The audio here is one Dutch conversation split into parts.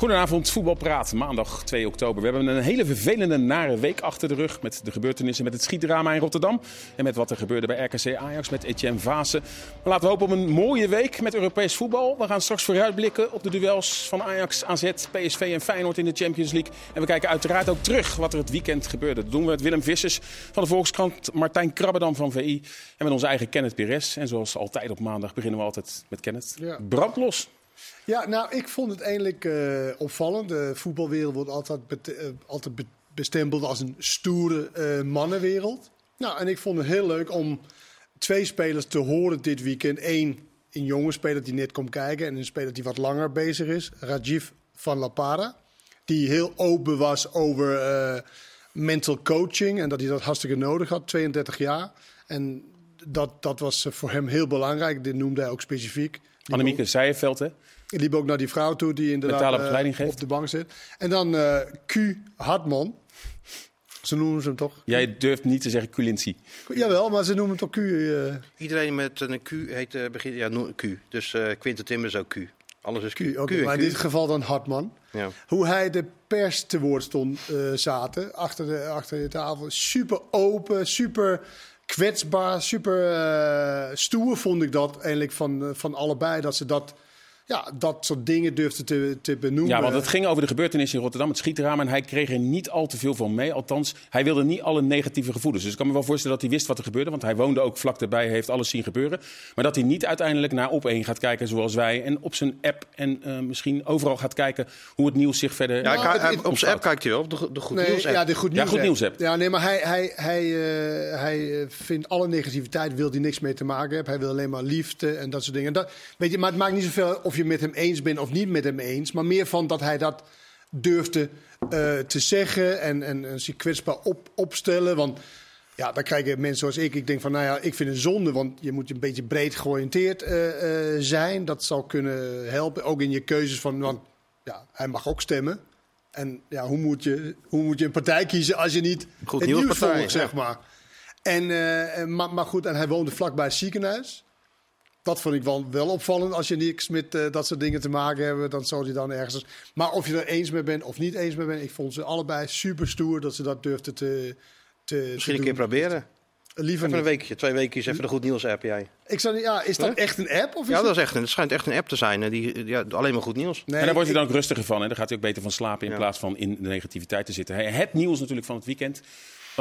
Goedenavond, voetbalpraat, maandag 2 oktober. We hebben een hele vervelende, nare week achter de rug. Met de gebeurtenissen met het schietdrama in Rotterdam. En met wat er gebeurde bij RKC Ajax met Etienne Vaassen. Maar laten we hopen op een mooie week met Europees voetbal. We gaan straks vooruitblikken op de duels van Ajax, AZ, PSV en Feyenoord in de Champions League. En we kijken uiteraard ook terug wat er het weekend gebeurde. Dat doen we met Willem Vissers van de Volkskrant, Martijn Krabbedam van VI. En met onze eigen Kenneth Pires. En zoals altijd op maandag beginnen we altijd met Kenneth. Ja. Brandlos. Ja, nou, ik vond het eigenlijk eh, opvallend. De voetbalwereld wordt altijd, eh, altijd be- bestempeld als een stoere eh, mannenwereld. Nou, en ik vond het heel leuk om twee spelers te horen dit weekend. Eén, een jonge speler die net komt kijken en een speler die wat langer bezig is. Rajiv van La Parra. Die heel open was over mental coaching en dat hij dat hartstikke nodig had, 32 jaar. En dat, dat was voor hem heel belangrijk. Dit noemde hij ook specifiek. Annemieke Zijenveld, hè? Ik liep ook naar die vrouw toe die inderdaad eh, geeft. op de bank zit. En dan eh, Q Hartman. Ze noemen ze hem toch? Jij durft niet te zeggen Culinci. Jawel, maar ze noemen hem toch Q. eh, Iedereen met een Q heet uh, begin, ja, no- Q. Dus uh, Quinten Timmer is ook Q. Alles is Q. Maar Q. in dit geval dan Hartman. Ja. Hoe hij de pers te woord stond eh, zaten achter de, achter de tafel. Super open, super kwetsbaar, super eh, stoer vond ik dat eigenlijk van, eh, van allebei. Dat ze dat, ja, dat soort dingen durfden te, te benoemen. Ja, want het ging over de gebeurtenis in Rotterdam, het schieteraam. En hij kreeg er niet al te veel van mee. Althans, hij wilde niet alle negatieve gevoelens. Dus ik kan me wel voorstellen dat hij wist wat er gebeurde. Want hij woonde ook vlak erbij, heeft alles zien gebeuren. Maar dat hij niet uiteindelijk naar op één gaat kijken zoals wij. En op zijn app en eh, misschien overal gaat kijken hoe het nieuws zich verder... Ja, Nou, hij- het- op zijn app kijkt hij wel, op de, de Goed Nee, Nieuws app. ja, de goed Ja, nieuws, Goed Nieuws app. Ja, nee, maar hij, hij, hij, eh, hij eh, vindt alle negativiteit, wil hij niks mee te maken hebben. Hij wil alleen maar liefde en dat soort dingen. Dat, weet je, maar het maakt niet zoveel of je met hem eens bent of niet met hem eens. Maar meer van dat hij dat durfde eh, te zeggen en, en, en zich kwetsbaar op, opstellen. Want ja, dan krijgen mensen zoals ik. Ik denk van, nou ja, ik vind het zonde. Want je moet een beetje breed georiënteerd eh, eh, zijn. Dat zou kunnen helpen. Ook in je keuzes van, want ja, hij mag ook stemmen. En ja, hoe moet je, hoe moet je een partij kiezen als je niet Goed het nieuws volgt, zeg maar. En, en- maar, maar goed, en hij woonde vlakbij het ziekenhuis. Dat vond ik wel, wel opvallend. Als je niks met eh, dat soort dingen te maken hebt, dan zou hij dan ergens... Maar of je er eens mee bent of niet eens mee bent... ik vond ze allebei super stoer dat ze dat durfden te, te Misschien te een keer proberen. Liever Even een weekje, twee weekjes, even de Goed Nieuws app jij. Ik zou, niet- ja, is dat echt een app? Of is Ja, het- dat is echt een, het schijnt echt een app te zijn. hè, Die, ja, alleen maar goed nieuws. Nee, en daar wordt hij dan ook rustiger van. En dan gaat hij ook beter van slapen in Ja. plaats van in de negativiteit te zitten. Hij- Het nieuws natuurlijk van het weekend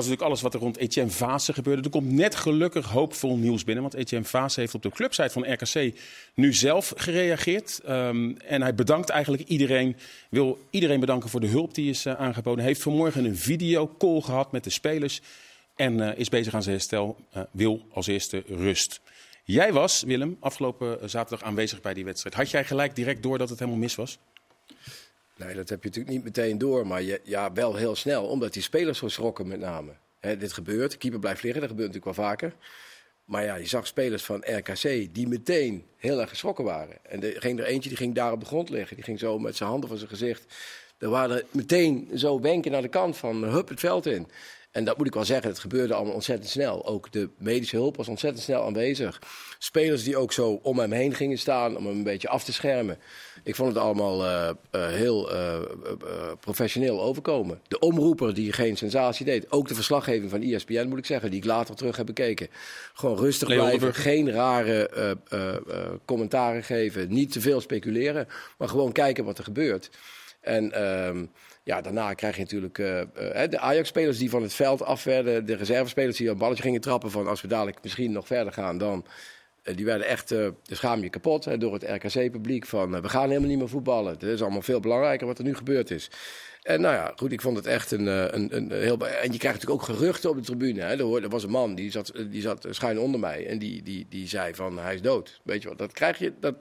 natuurlijk alles wat er rond Etienne Vaassen gebeurde. Er komt net gelukkig hoopvol nieuws binnen. Want Etienne Vaassen heeft op de clubsite van RKC nu zelf gereageerd. Ehm, en hij bedankt eigenlijk iedereen. Wil iedereen bedanken voor de hulp die is eh, aangeboden. Hij heeft vanmorgen een videocall gehad met de spelers. En eh, is bezig aan zijn herstel. Eh, wil als eerste rust. Jij was, Willem, afgelopen zaterdag aanwezig bij die wedstrijd. Had jij gelijk direct door dat het helemaal mis was? Nee, dat heb je natuurlijk niet meteen door. Maar je, ja, wel heel snel. Omdat die spelers zo schrokken met name. Dit gebeurt. De keeper blijft liggen. Dat gebeurt natuurlijk wel vaker. Maar ja, je zag spelers van RKC die meteen heel erg geschrokken waren. En er ging er eentje die ging daar op de grond liggen. Die ging zo met zijn handen van zijn gezicht. Er waren meteen zo wenken naar de kant van hup het veld in. En dat moet ik wel zeggen, het gebeurde allemaal ontzettend snel. Ook de medische hulp was ontzettend snel aanwezig. Spelers die ook zo om hem heen gingen staan om hem een beetje af te schermen. Ik vond het allemaal eh, eh, heel eh, professioneel overkomen. De omroeper die geen sensatie deed. Ook de verslaggeving van ESPN moet ik zeggen, die ik later terug heb bekeken. Gewoon rustig Leo blijven, Oldenburg. geen rare commentaren geven. Niet te veel speculeren, maar gewoon kijken wat er gebeurt. En ehm, ja, daarna krijg je natuurlijk eh, eh, de Ajax-spelers die van het veld af werden. De reservespelers die een balletje gingen trappen van als we dadelijk misschien nog verder gaan dan... eh, die werden echt, de schaam je kapot hè, door het RKC-publiek. Van we gaan helemaal niet meer voetballen. Het is allemaal veel belangrijker wat er nu gebeurd is. En nou ja, goed, ik vond het echt een, eh, een, een heel. En je krijgt natuurlijk ook geruchten op de tribune. Hè. Er, was een man die zat, die zat schuin onder mij. En die, die, die zei van hij is dood. Weet je wat? Dat krijg je, dat,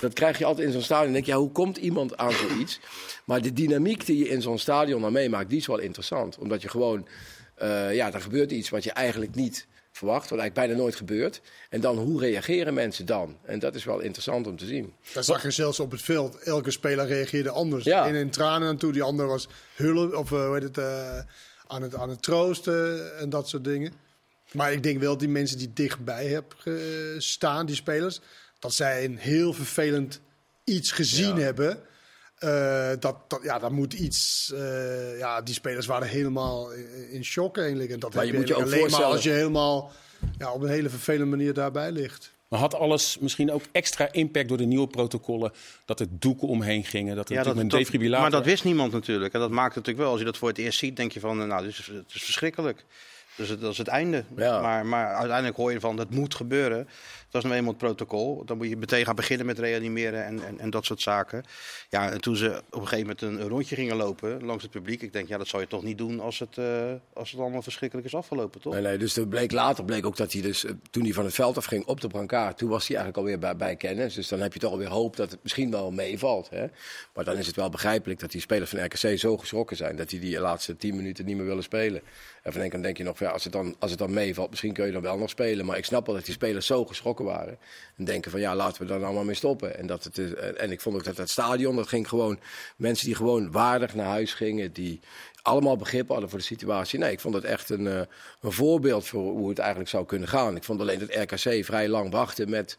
dat krijg je altijd in zo'n stadion. En denk je, ja, hoe komt iemand aan zoiets? Maar de dynamiek die je in zo'n stadion dan meemaakt, die is wel interessant. Omdat je gewoon. eh, ja, er gebeurt iets wat je eigenlijk niet verwacht, wat eigenlijk bijna nooit gebeurt. En dan hoe reageren mensen dan? En dat is wel interessant om te zien. Dat zag je zelfs op het veld. Elke speler reageerde anders. Ja. De ene in tranen aan toe, die andere was hulp of eh, hoe heet het, eh, aan, het, aan het troosten en dat soort dingen. Maar ik denk wel die mensen die dichtbij hebben gestaan, die spelers, dat zij een heel vervelend iets gezien hebben. Eh, dat, dat, ja, dat moet iets. eh, ja, die spelers waren helemaal in, in shock eigenlijk. En dat Maar heb je moet je ook alleen maar voorstellen- als je helemaal ja, op een hele vervelende manier daarbij ligt. Maar had alles misschien ook extra impact door de nieuwe protocollen? Dat er doeken omheen gingen, dat er Ja, natuurlijk dat, een defibrillator... maar dat wist niemand natuurlijk. En dat maakt het natuurlijk wel. Als je dat voor het eerst ziet, denk je van, nou, dit is, het is verschrikkelijk. Dus dat is het einde. Ja. Maar, maar uiteindelijk hoor je van, dat moet gebeuren. Dat is nou eenmaal het protocol. Dan moet je meteen gaan beginnen met reanimeren en, en, en dat soort zaken. Ja, en toen ze op een gegeven moment een, rondje gingen lopen langs het publiek. Ik denk, ja, dat zou je toch niet doen als het, eh, als het allemaal verschrikkelijk is afgelopen, toch? Nee, nee, dus er bleek later bleek ook dat hij dus, eh, toen hij van het veld afging op de brancard, toen was hij eigenlijk alweer bij, bij kennis. Dus dan heb je toch alweer hoop dat het misschien wel meevalt. Hè? Maar dan is het wel begrijpelijk dat die spelers van RKC zo geschrokken zijn dat die die laatste tien minuten niet meer willen spelen. En van dan denk je nog, ja, als, het dan, als het dan meevalt, misschien kun je dan wel nog spelen. Maar ik snap wel dat die spelers zo geschrokken waren. En denken van ja, laten we daar allemaal mee stoppen. En, dat het is, en ik vond ook dat het stadion, dat ging gewoon mensen die gewoon waardig naar huis gingen, die allemaal begrip hadden voor de situatie. Nee, ik vond het echt een, eh, een voorbeeld voor hoe het eigenlijk zou kunnen gaan. Ik vond alleen dat RKC vrij lang wachtte met.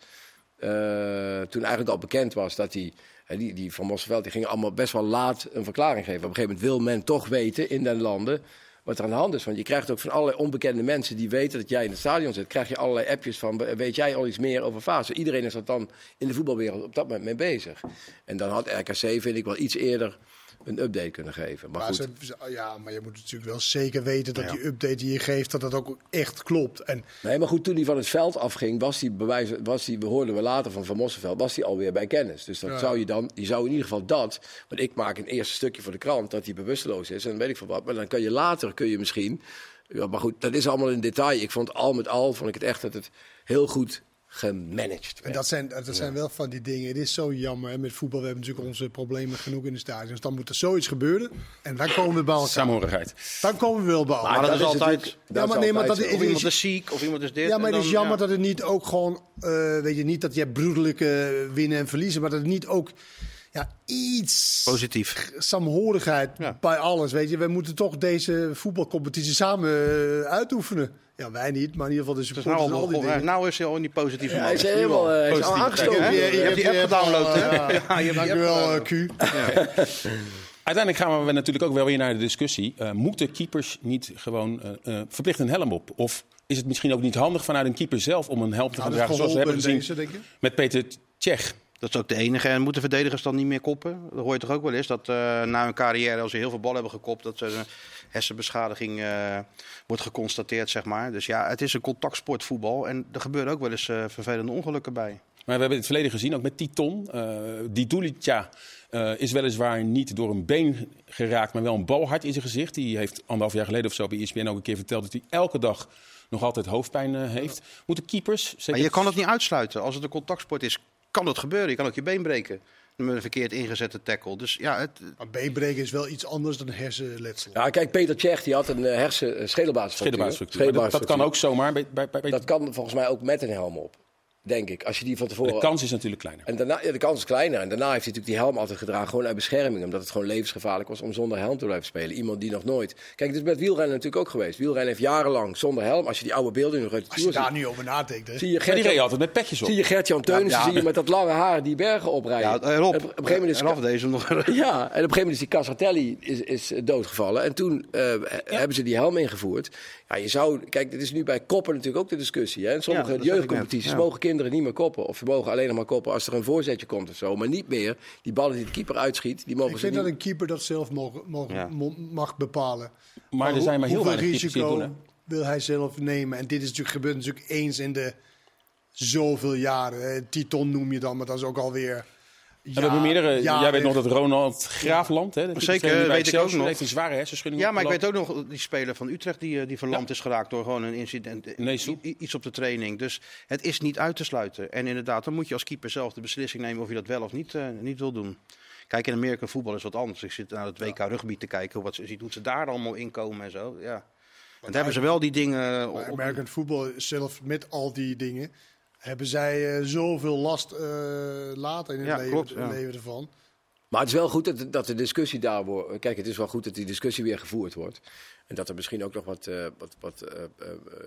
eh, toen eigenlijk al bekend was dat die, die, die van Mosselveld, die gingen allemaal best wel laat een verklaring geven. Op een gegeven moment wil men toch weten in den landen wat er aan de hand is. Want je krijgt ook van allerlei onbekende mensen die weten dat jij in het stadion zit, krijg je allerlei appjes van, weet jij al iets meer over fase? Iedereen is er dan in de voetbalwereld op dat moment mee bezig. En dan had RKC, vind ik, wel iets eerder een update kunnen geven. Maar Maar goed. ze, ja, maar je moet natuurlijk wel zeker weten dat die update die je geeft, dat dat ook echt klopt. En Nee, maar goed, toen hij van het veld afging, was hij, bewijs, was hij, we hoorden we later van Van Mosselveld, was hij alweer bij kennis. Dus dat Ja. zou je dan, je zou in ieder geval dat, want ik maak een eerste stukje voor de krant dat hij bewusteloos is en dan weet ik van wat, maar dan kan je later, kun je misschien, ja, maar goed, dat is allemaal in detail. Ik vond al met al, vond ik het echt dat het heel goed gemanaged En dat zijn, dat zijn wel van die dingen. Het is zo jammer. hè. Met voetbal we hebben natuurlijk onze problemen genoeg in de stadions. Dan moet er zoiets gebeuren. En dan komen we bij elkaar. Saamhorigheid. Dan komen we wel bij elkaar. Maar dat is altijd- Ja, maar is nee, maar dat is- Of iemand is ziek, of iemand is dit. Ja, maar het is jammer ja. dat het niet ook gewoon, eh, weet je, niet dat je broederlijke winnen en verliezen, maar dat het niet ook ja, iets Positief. saamhorigheid Ja. bij alles, weet je. We moeten toch deze voetbalcompetitie samen eh, uitoefenen. Ja, wij niet, maar in ieder geval de Dus nou, supporters al die dingen. nou is hij al in die positieve Hij is helemaal hij is aangestoken. Je- hè? je- Je hebt die app gedownload, hè? ja. Ja, je hebt wel, eh, Q. Uiteindelijk gaan we natuurlijk ook wel weer naar de discussie. Eh, moeten keepers niet gewoon eh, eh, verplicht een helm op? Of is het misschien ook niet handig vanuit een keeper zelf om een helm te Nou, dragen? Zoals we hebben gezien met Peter Tsjech. Dat is ook de enige. En moeten verdedigers dan niet meer koppen? Dat hoor je toch ook wel eens. Dat eh, na hun carrière, als ze heel veel bal hebben gekopt, dat er een hersenbeschadiging eh, wordt geconstateerd, zeg maar. Dus ja, het is een contactsportvoetbal. En er gebeuren ook wel eens eh, vervelende ongelukken bij. Maar we hebben in het verleden gezien, ook met Titon. die eh, is weliswaar niet door een been geraakt, maar wel een bal hard in zijn gezicht. Die heeft anderhalf jaar geleden of zo bij ESPN ook een keer verteld dat hij elke dag nog altijd hoofdpijn heeft. Moeten keepers... zeker- Maar je kan het niet uitsluiten. Als het een contactsport is, kan het gebeuren. Je kan ook je been breken met een verkeerd ingezette tackle. Dus ja, het, Maar beenbreken is wel iets anders dan hersenletsel. Ja, kijk, Peter Tsjech die had een uh, hersen. Maar Dat, dat kan ook zomaar bij, bij, bij, Dat kan volgens mij ook met een helm op. Denk ik. Als je die van tevoren. De kans is natuurlijk kleiner. En daarna, ja, de kans is kleiner. En daarna heeft hij natuurlijk die helm altijd gedragen, gewoon uit bescherming. Omdat het gewoon levensgevaarlijk was om zonder helm te blijven spelen. Iemand die nog nooit. Kijk, het is met wielrennen natuurlijk ook geweest. Wielrennen heeft jarenlang zonder helm. Als je die oude beelden nog uit de Als je tour daar ziet. nu over nadenkt, hè. Zie je Maar die altijd met petjes op. zie je Gert-Jan Teunissen Ja, ja. zie je met dat lange haar die bergen oprijden. ja, erop. En op, op een gegeven moment is eraf deze nog. ja, en op een gegeven moment is die Casartelli is, is doodgevallen. En toen eh, hebben ze die helm ingevoerd. Ja, je zou, kijk, dit is nu bij koppen natuurlijk ook de discussie. Hè? Ja, sommige jeugdcompetities mogen kinderen niet meer koppen. Of ze mogen alleen nog maar koppen als er een voorzetje komt of zo. Maar niet meer die ballen die de keeper uitschiet, die mogen Ik ze vind niet... dat een keeper dat zelf mogen, mogen, Ja. mag bepalen. Maar er hoe- zijn maar heel het risico doen. wil hij zelf nemen. En dit is natuurlijk, gebeurt natuurlijk eens in de zoveel jaren. hè. Titon noem je dan, maar dat is ook alweer... En we hebben meerdere. jaren- jij weet nog dat Ronald Graafland, hè, de Zeker, weet ik ook nog. heeft een zware hersenschudding. Ja, maar ik weet ook nog die speler van Utrecht die, eh, die verlamd is geraakt door gewoon een incident. Nee, i- iets op de training. Dus het is niet uit te sluiten. En inderdaad, dan moet je als keeper zelf de beslissing nemen of je dat wel of niet, eh, niet wil doen. Kijk, in Amerika voetbal is wat anders. Ik zit naar het WK rugby te kijken. Wat ze, ziet hoe ze daar allemaal inkomen en zo. Ja. daar hebben ze wel die dingen... Op- American voetbal zelf met al die dingen hebben zij eh, zoveel last eh, later in het Ja, leven, klopt, ja. leven ervan. Maar het is wel goed dat, dat de discussie daar wordt. Kijk, het is wel goed dat die discussie weer gevoerd wordt. En dat er misschien ook nog wat, eh, wat, wat eh, eh,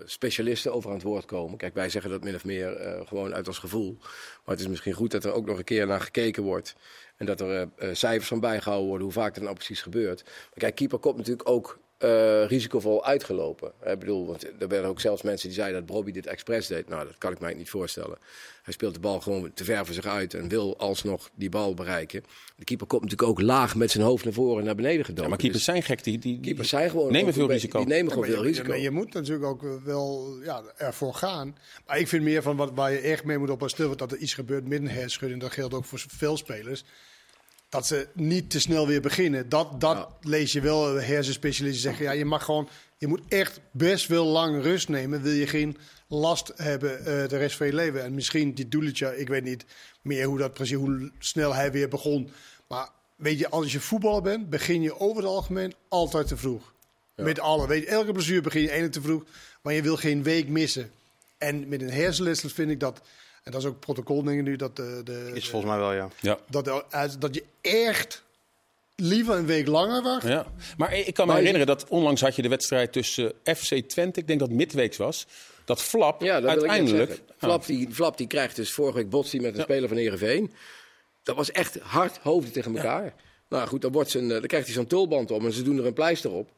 specialisten over aan het woord komen. Kijk, wij zeggen dat min of meer eh, gewoon uit ons gevoel. Maar het is misschien goed dat er ook nog een keer naar gekeken wordt. En dat er eh, eh, cijfers van bijgehouden worden, hoe vaak dat nou precies gebeurt. Maar kijk, keeper komt natuurlijk ook eh, risicovol uitgelopen. Ik bedoel, want er werden ook zelfs mensen die zeiden dat Bobby dit expres deed. Nou, dat kan ik mij niet voorstellen. Hij speelt de bal gewoon te ver voor zich uit en wil alsnog die bal bereiken. De keeper komt natuurlijk ook laag met zijn hoofd naar voren en naar beneden gedoken. Ja, maar keepers Dus zijn gek. Die, die, keepers zijn gewoon nemen veel risico. Die nemen gewoon veel je, risico. maar je moet natuurlijk ook wel ja, ervoor gaan. Maar ik vind meer van wat, waar je echt mee moet oppassen, dat er iets gebeurt met een herschudding. Dat geldt ook voor veel spelers. Dat ze niet te snel weer beginnen. Dat, dat Ja. lees je wel. Hersenspecialisten zeggen, ja, je mag gewoon, je moet echt best wel lang rust nemen. Wil je geen last hebben eh, de rest van je leven. En misschien die Doelitje, ik weet niet meer hoe dat precies, hoe snel hij weer begon. Maar weet je, als je voetballer bent, begin je over het algemeen altijd te vroeg. Met alle. Weet je, elke blessure begin je één te vroeg. Maar je wil geen week missen. En met een hersenletsel vind ik dat. En dat is ook protocol dingen nu. Dat, de, de, Is volgens mij wel, ja. Ja. dat, de- dat je echt liever een week langer wacht. Ja. Maar ik kan me Maar je- herinneren dat onlangs had je de wedstrijd tussen FC Twente, ik denk dat het midweeks was. Dat Flap Ja, dat uiteindelijk... Flap, die, Flap die krijgt dus vorige week botsie met een speler van Heerenveen. Dat was echt hard hoofden tegen elkaar. Nou goed, dan, wordt zijn, eh, dan krijgt hij zo'n tulband om en ze doen er een pleister op.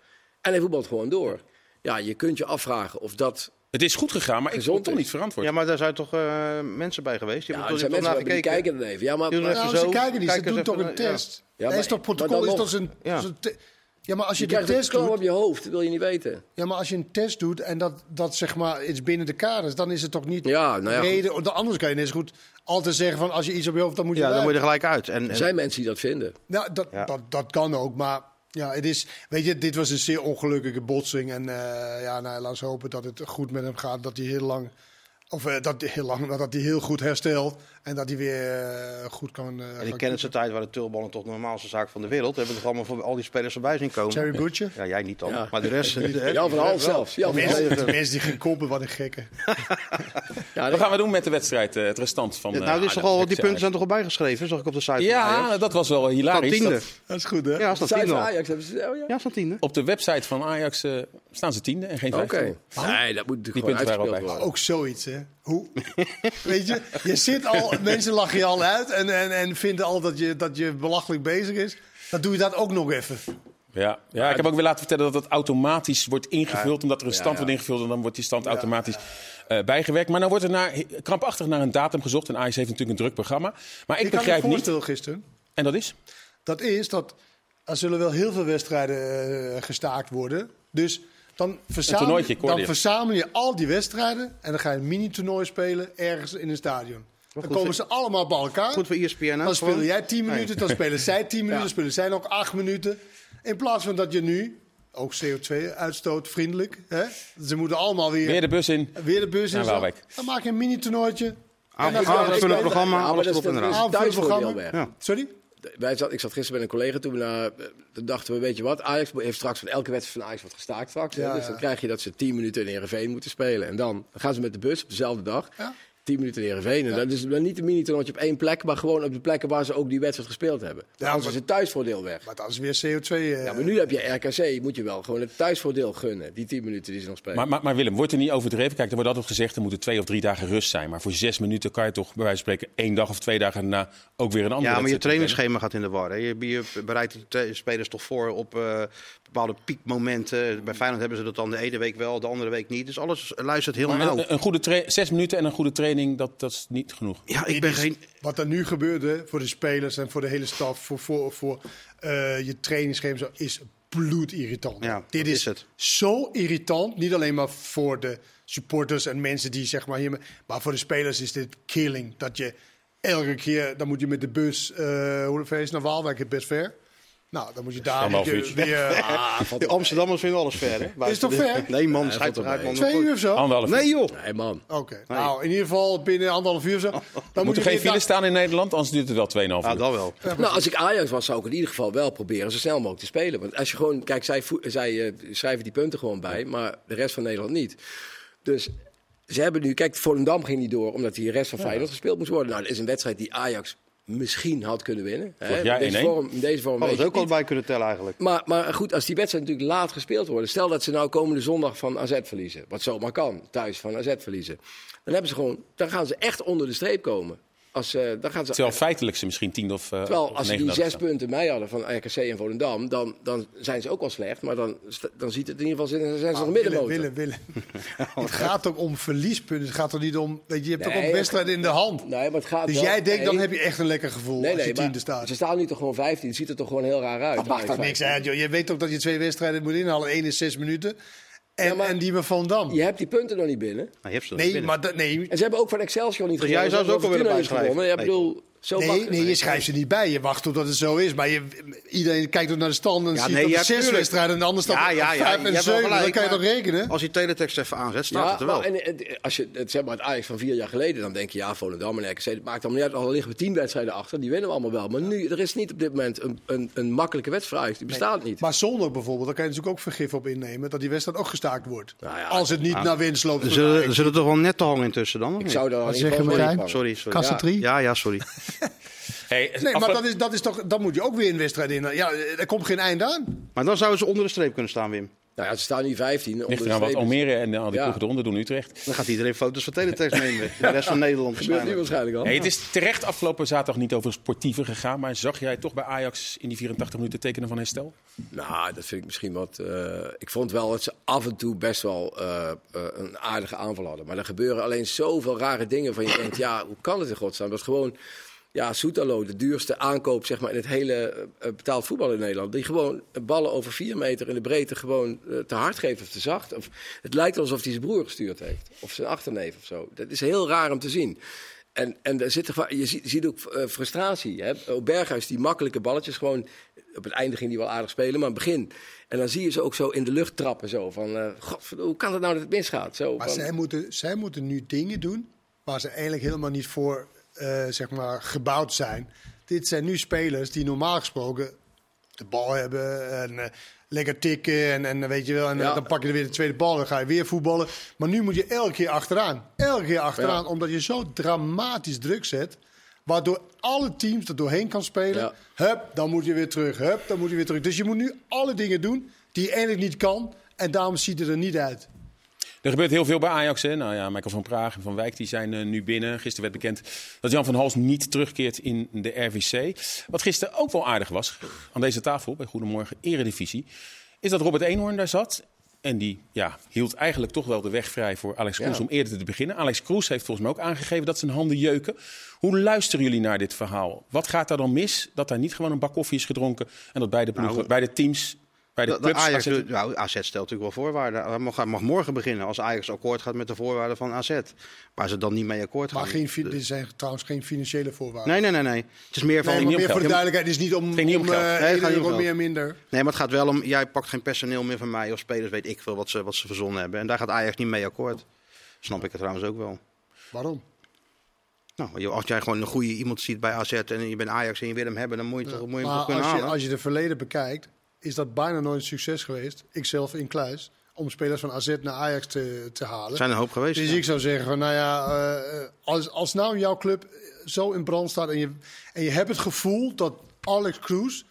En hij voetbalt gewoon door. Ja, je kunt je afvragen of dat... het is goed gegaan, maar ik Gezond vond het toch niet verantwoord. Ja, maar daar zijn toch eh, mensen bij geweest? Die Ja, hebben er toch zijn toch mensen naar die gekeken? kijken dan even. Ja, maar, Die doen maar- even Nou, ze kijken niet, ze kijken doen eens toch even, een ja. test. Ja, Ja, maar- is toch maar protocol? dan Is nog. toch een, Ja. is een te- ja, maar als je, je de krijgt een test klap doet, op je hoofd, dat wil je niet weten. ja, maar als je een test doet en dat, dat zeg maar iets binnen de kaders, dan is het toch niet Ja, nou ja, reden. Want Anders kan je net zo goed altijd zeggen van als je iets op je hoofd, dan moet je Ja, dan moet je er gelijk uit. En, Er en, zijn mensen die dat vinden. Nou, dat, Ja. dat, dat kan ook, maar ja, het is, weet je, dit was een zeer ongelukkige botsing. En eh, ja, nou, laten we hopen dat het goed met hem gaat, dat hij heel lang, of eh, dat hij heel lang, dat hij heel goed herstelt en dat hij weer eh, goed kan. eh, en gaan in kennische tijd waren de tulballen toch de normaalste zaak van de wereld. Hebben we toch allemaal voor al die spelers erbij zien komen. Cherry Butcher? Ja, jij niet dan. Ja. Maar de rest... de rest- Jan van de Hal zelfs. Jan Hal. Mensen, mensen die geen koppen, wat een gekken. Ja, Wat gaan we doen met de wedstrijd, eh, het restant van... Ja, eh, nou, dit is toch al, die punten zijn toch al bijgeschreven, zag ik op de site. van Ja, Ajax. dat was wel hilarisch. tiende. Dat- Dat is goed, hè? Ja, staat tiende. Ajax hebben ze... Oh, ja? Ja, staat tiende. op de website van Ajax eh, staan ze tiende en geen Oké. vijfde. Nee, dat moet natuurlijk Die gewoon punten waren uitgespeeld al bij. worden. Ook zoiets, hè? Hoe? Weet je, je zit al, mensen lachen je al uit en, en, en vinden al dat je, dat je belachelijk bezig is. Dan doe je dat ook nog even. Ja, ja, ik heb ook weer laten vertellen dat het automatisch wordt ingevuld. Omdat er een stand ja. wordt ingevuld en dan wordt die stand automatisch eh, bijgewerkt. Maar nou wordt er naar, krampachtig naar een datum gezocht. En Ajax heeft natuurlijk een druk programma. Maar ik Ik had begrijp een niet... voorstel gisteren. En dat is? Dat is dat er zullen wel heel veel wedstrijden eh, gestaakt worden. Dus dan verzamel, dan je. verzamel je al die wedstrijden en dan ga je een mini-toernooi spelen ergens in een stadion. Dan komen ze allemaal bij elkaar. Goed voor ESPN. Dan speel jij 10 minuten, dan spelen zij 10 minuten, dan spelen zij nog 8 minuten. In plaats van dat je nu, ook CO2-uitstoot vriendelijk, hè? ze moeten allemaal weer, Weer de bus in. weer de bus in. Dan maak je een mini-toernooitje. En dan- avondvullend programma, maar alles erop en eraan. weg. Ja. Sorry? Wij zat, ik zat gisteren met een collega toen, we naar, eh, toen dachten we, weet je wat, Ajax heeft straks van elke wedstrijd van Ajax wordt gestaakt straks. Ja, dus ja. dan krijg je dat ze 10 minuten in Heerenveen moeten spelen. En dan, dan gaan ze met de bus op dezelfde dag. Ja. 10 minuten in Heerenveen. En dat is dan niet een mini-toernooitje op één plek, maar gewoon op de plekken waar ze ook die wedstrijd gespeeld hebben. Dan Ja, is maar- het thuisvoordeel weg. Maar dat is weer CO2. eh, Ja, maar nu heb je RKC, moet je wel gewoon het thuisvoordeel gunnen. Die 10 minuten die ze nog spelen. Maar, maar, maar Willem, wordt er niet overdreven? Kijk, er wordt altijd gezegd, er moeten twee of drie dagen rust zijn. Maar voor zes minuten kan je toch bij wijze van spreken één dag of twee dagen daarna ook weer een andere Ja, maar je trainingsschema gaat in de war. Hè. Je, je bereidt de spelers toch voor op eh, bepaalde piekmomenten. Bij Feyenoord hebben ze dat dan de ene week wel, de andere week niet. Dus alles luistert heel nauw. een, een goede zes minuten en een goede training, dat, dat is niet genoeg. Ja, ik ben geen... Wat er nu gebeurde voor de spelers en voor de hele staf, voor, voor, voor eh, je trainingsschema, is bloedirritant. Ja, Dit is, is het. zo irritant. Niet alleen maar voor de supporters en mensen die zeg maar hier, maar voor de spelers is dit killing. Dat je elke keer, dan moet je met de bus, eh hoe ver is het naar Waalwijk? Het best ver. Nou, dan moet je daar je uurtje. weer... Ah, De. Amsterdammers vinden alles ver, hè? Is toch ver? Nee, man, Ja, man. Twee uur of zo? Oké, Anderhalf uur. Nee, joh. Nee, man. nou in ieder geval binnen anderhalf uur of zo. Dan moet er geen file staan in Nederland, anders duurt het wel 2,5 uur. Ja, dat wel. Nou, als ik Ajax was, zou ik in ieder geval wel proberen zo snel mogelijk te spelen. Want als je gewoon, kijk, zij, zij eh, schrijven die punten gewoon bij, maar de rest van Nederland niet. Dus ze hebben nu, kijk, Volendam ging niet door omdat die rest van Feyenoord gespeeld moest worden. Nou, dat is een wedstrijd die Ajax misschien had kunnen winnen. Hè? In, deze 1-1. vorm, in deze vorm Hadden ze ook al bij kunnen tellen eigenlijk. Maar, maar goed, als die wedstrijd natuurlijk laat gespeeld wordt. Stel dat ze nou komende zondag van AZ verliezen. Wat zomaar kan, thuis van AZ verliezen. Dan, hebben ze gewoon, dan gaan ze echt onder de streep komen. Als, eh, dan gaan ze Terwijl feitelijk ze misschien 10 of, uh, Terwijl als ze die zes punten mij hadden van RKC en Volendam, dan, dan zijn ze ook wel slecht. Maar dan, dan ziet het in ieder geval, zijn ze nog een middenmotor. Willem, Willem. het gaat ook om verliespunten. Het gaat toch niet om... Weet je, je hebt Nee, toch ook wedstrijden in de hand. Nee, maar het gaat Dus wel- jij denkt, dan heb je echt een lekker gevoel Nee, als je tiende staat. ze staan nu toch gewoon 15. Het ziet er toch gewoon heel raar uit. Dat maakt toch niks uit, joh. Je weet ook dat je twee wedstrijden moet inhalen. Eén is zes minuten. En, Ja, maar- en die van Van Dam. Je hebt die punten nog niet binnen. Nou, je hebt ze nog Nee, binnen. maar dat, nee, En ze hebben ook van Excelsior niet Dus gewonnen. jij zou ze ook wel willen bijschrijven? Ja, ik bedoel, zo nee, nee, je schrijft ze niet bij. Je wacht totdat het zo is. Maar je, iedereen kijkt ook naar de stand en Ja, ziet nee, dat ja, er zes wedstrijden en de ander staat Ja, ja, ja, vijf en zeven. Dan kan je toch rekenen? Als je teletext even aanzet, staat het er wel. maar en, en, als je het zeg maar het Ajax van vier jaar geleden, dan denk je ja, Volendam en RKC, dat maakt allemaal niet uit. Al liggen we tien wedstrijden achter, die winnen we allemaal wel. Maar nu, er is niet op dit moment een, een, een makkelijke wedstrijd. Die bestaat niet. Maar zondag bijvoorbeeld, daar kan je natuurlijk ook vergif op innemen. Dat die wedstrijd ook gestaakt wordt. Nou ja, Als het niet naar winst loopt. Er zullen, Ajax. er zullen toch wel net te hangen intussen dan? of Ik zou daar in Wat ieder zeg je, geval voor Martijn? inpakken. Sorry, sorry. Kassa? Ja, ja, sorry. Hey, Nee, maar dat is, dat is toch, dan moet je ook weer een wedstrijd in. Ja, er komt geen eind aan. Maar dan zouden ze onder de streep kunnen staan, Wim. Nou ja, ze staan nu 15. onder ligt de eraan wat Almere en al die Ja. ploegen eronder doen, Utrecht. Dan gaat iedereen foto's van teletext nemen. De rest van Nederland waarschijnlijk. waarschijnlijk al. Hey, het is terecht afgelopen zaterdag niet over sportieve gegaan. Maar zag jij toch bij Ajax in die 84 minuten tekenen van herstel? Nou, dat vind ik misschien wat. eh, ik vond wel dat ze af en toe best wel eh, eh, een aardige aanval hadden. Maar er gebeuren alleen zoveel rare dingen van je denkt, ja, hoe kan het in godsnaam? Dat is gewoon, ja, Soetalo, de duurste aankoop zeg maar, in het hele eh, betaald voetbal in Nederland. Die gewoon ballen over vier meter in de breedte gewoon eh, te hard geeft of te zacht. Of, het lijkt alsof hij zijn broer gestuurd heeft. Of zijn achterneef of zo. Dat is heel raar om te zien. En, en er zit er, je ziet, ook eh, frustratie. Hè? Berghuis, die makkelijke balletjes, gewoon op het einde ging hij wel aardig spelen, maar aan het begin. En dan zie je ze ook zo in de lucht trappen. Zo van, eh, godverdomme, hoe kan het nou dat het misgaat? Zo, Maar van- zij moeten, zij moeten nu dingen doen waar ze eigenlijk helemaal niet voor eh, zeg maar, gebouwd zijn. Dit zijn nu spelers die normaal gesproken de bal hebben en eh, lekker tikken. En, en weet je wel, en eh, Ja. dan pak je er weer de tweede bal en ga je weer voetballen. Maar nu moet je elke keer achteraan. Elke keer achteraan, Ja. omdat je zo dramatisch druk zet. Waardoor alle teams er doorheen kan spelen. Ja. Hup, dan moet je weer terug. Hup, dan moet je weer terug. Dus je moet nu alle dingen doen die je eigenlijk niet kan. En daarom ziet het er niet uit. Er gebeurt heel veel bij Ajax. Hè? Nou ja, Michael van Praag en Van Wijk die zijn eh, nu binnen. Gisteren werd bekend dat Jan van Hals niet terugkeert in de RVC. Wat gisteren ook wel aardig was, aan deze tafel bij Goedemorgen Eredivisie, is dat Robert Eenhoorn daar zat. En die ja, hield eigenlijk toch wel de weg vrij voor Alex Kroes Ja. om eerder te beginnen. Alex Kroes heeft volgens mij ook aangegeven dat zijn handen jeuken. Hoe luisteren jullie naar dit verhaal? Wat gaat daar dan mis dat daar niet gewoon een bak koffie is gedronken en dat beide, ploegen, Nou, beide teams, beide De, de clubs... Ajax, AZ nou, AZ stelt natuurlijk wel voorwaarden. Hij mag, mag morgen beginnen als Ajax akkoord gaat met de voorwaarden van AZ. Waar ze dan niet mee akkoord gaan. Maar geen, dit zijn trouwens geen financiële voorwaarden. Nee, nee, nee, nee. Het is meer van. Nee, maar meer voor de duidelijkheid, het is niet om, ging niet om om geld. eh, Nee, het om meer minder. Nee, maar het gaat wel om. Jij pakt geen personeel meer van mij of spelers, weet ik veel wat ze, wat ze verzonnen hebben. En daar gaat Ajax niet mee akkoord. Snap ik het trouwens ook wel. Waarom? Nou, je- als jij gewoon een goede iemand ziet bij AZ en je bent Ajax en je wil hem hebben, dan moet je, toch, moet je hem toch kunnen als je, halen. als je de verleden bekijkt, is dat bijna nooit een succes geweest. Ikzelf in Kluis. Om spelers van AZ naar Ajax te, te halen. Er zijn een hoop geweest. Dus ja. ik zou zeggen, van, nou ja, eh, als, als nou jouw club zo in brand staat en je, en je hebt het gevoel dat Alex Cruz,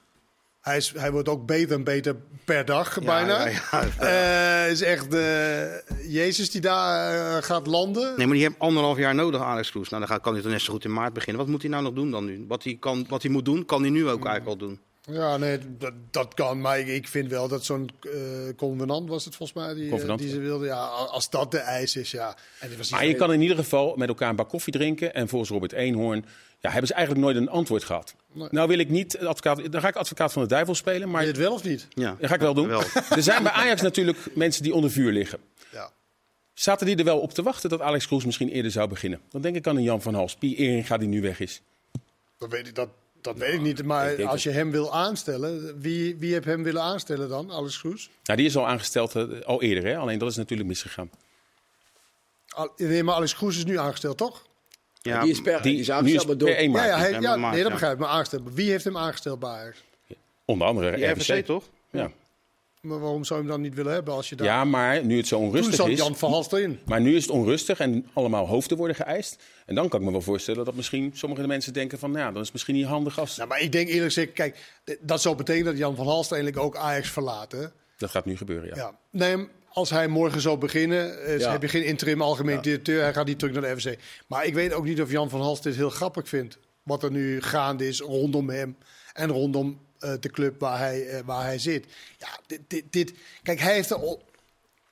hij, is, hij wordt ook beter en beter per dag bijna. ja, ja. Eh, is echt eh, Jezus die daar eh, gaat landen. Nee, maar die heeft anderhalf jaar nodig, Alex Kroes. Nou, dan gaat- kan hij toch net zo goed in maart beginnen. Wat moet hij nou nog doen dan nu? Wat hij, kan, wat hij moet doen, kan hij nu ook eigenlijk al doen. Ja, nee, dat, dat kan. Maar ik, ik vind wel dat zo'n eh convenant was het volgens mij die, eh, die ze wilden. Ja, als dat de eis is, ja. En was Maar je kan in ieder geval met elkaar een bak koffie drinken. En volgens Robert Eenhoorn ja, hebben ze eigenlijk nooit een antwoord gehad. Nee. Nou wil ik niet, advocaat, dan ga ik advocaat van de duivel spelen. Maar je het wel of niet? Ja, dat ga ik wel doen. Wel. Er zijn bij Ajax natuurlijk mensen die onder vuur liggen. Ja. Zaten die er wel op te wachten dat Alex Kroes misschien eerder zou beginnen? Dan denk ik aan een Jan van Hals, Pie Eringa die nu weg is. Dat weet ik, dat Dat weet ik niet. Maar Ik als je hem wil aanstellen, wie, wie heeft hem willen aanstellen dan? Alex Kroes? Nou, die is al aangesteld eh, al eerder, hè? alleen dat is natuurlijk misgegaan. Al- Nee, maar Alex Kroes is nu aangesteld, toch? Ja, die is per, die, Die is aangesteld maar door... per 1 Ja, ja, hij, nee, dat begrijp ik. Maar aangesteld. Wie heeft hem aangesteld bij Ajax? Onder andere RVC. RVC toch? Ja. Maar waarom zou je hem dan niet willen hebben als je daar... ja, maar nu het zo Toen onrustig zat is... Jan van Halst erin. Maar nu is het onrustig en allemaal hoofden worden geëist. En dan kan ik me wel voorstellen dat misschien sommige mensen denken van... nou ja, dan is misschien niet handig als... Nou, maar ik denk eerlijk gezegd, kijk, dat zou betekenen dat Jan van Halst eigenlijk ook Ajax verlaat. Hè? Dat gaat nu gebeuren, ja. Ja. Nee, als hij morgen zou beginnen, eh, Ja. heb je geen interim algemeen directeur. Hij gaat niet terug naar de FC. Maar ik weet ook niet of Jan van Halst dit heel grappig vindt. Wat er nu gaande is rondom hem en rondom de club waar hij, eh, waar hij zit. Ja, dit, dit, dit, kijk, hij heeft er op,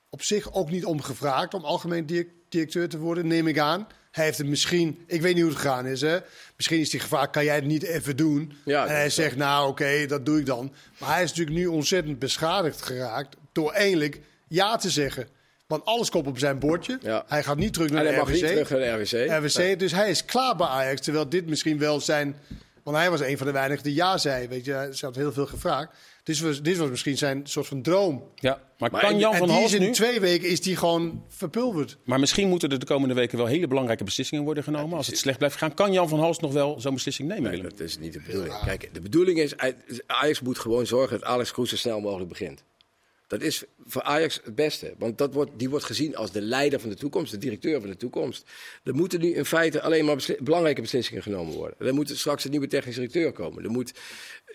op zich ook niet om gevraagd om algemeen direc- directeur te worden, neem ik aan. Hij heeft het misschien, ik weet niet hoe het gegaan is. Hè? Misschien is hij gevraagd, kan jij het niet even doen? Ja, en hij zegt, nou oké, dat doe ik dan. Maar hij is natuurlijk nu ontzettend beschadigd geraakt door eindelijk ja te zeggen. Want alles komt op zijn bordje. Ja. Hij gaat niet terug En naar hij de mag niet RVC. terug naar de RWC. RWC, dus hij is klaar bij Ajax. Terwijl dit misschien wel zijn... Want hij was een van de weinigen die ja zei. Weet je, ze had heel veel gevraagd. Dit was, dit was misschien zijn soort van droom. Ja, maar, Maar kan Jan en van die is Hals in nu... twee weken is die gewoon verpulverd. Maar misschien moeten er de komende weken wel hele belangrijke beslissingen worden genomen. Als het slecht blijft gaan, kan Jan van Hals nog wel zo'n beslissing nemen, Nee, dat is niet de bedoeling. Kijk, de bedoeling is, Ajax moet gewoon zorgen dat Alex Kroes zo snel mogelijk begint. Dat is voor Ajax het beste. Want dat wordt, die wordt gezien als de leider van de toekomst, de directeur van de toekomst. Er moeten nu in feite alleen maar belangrijke beslissingen genomen worden. Er moet straks een nieuwe technisch directeur komen. Er moet,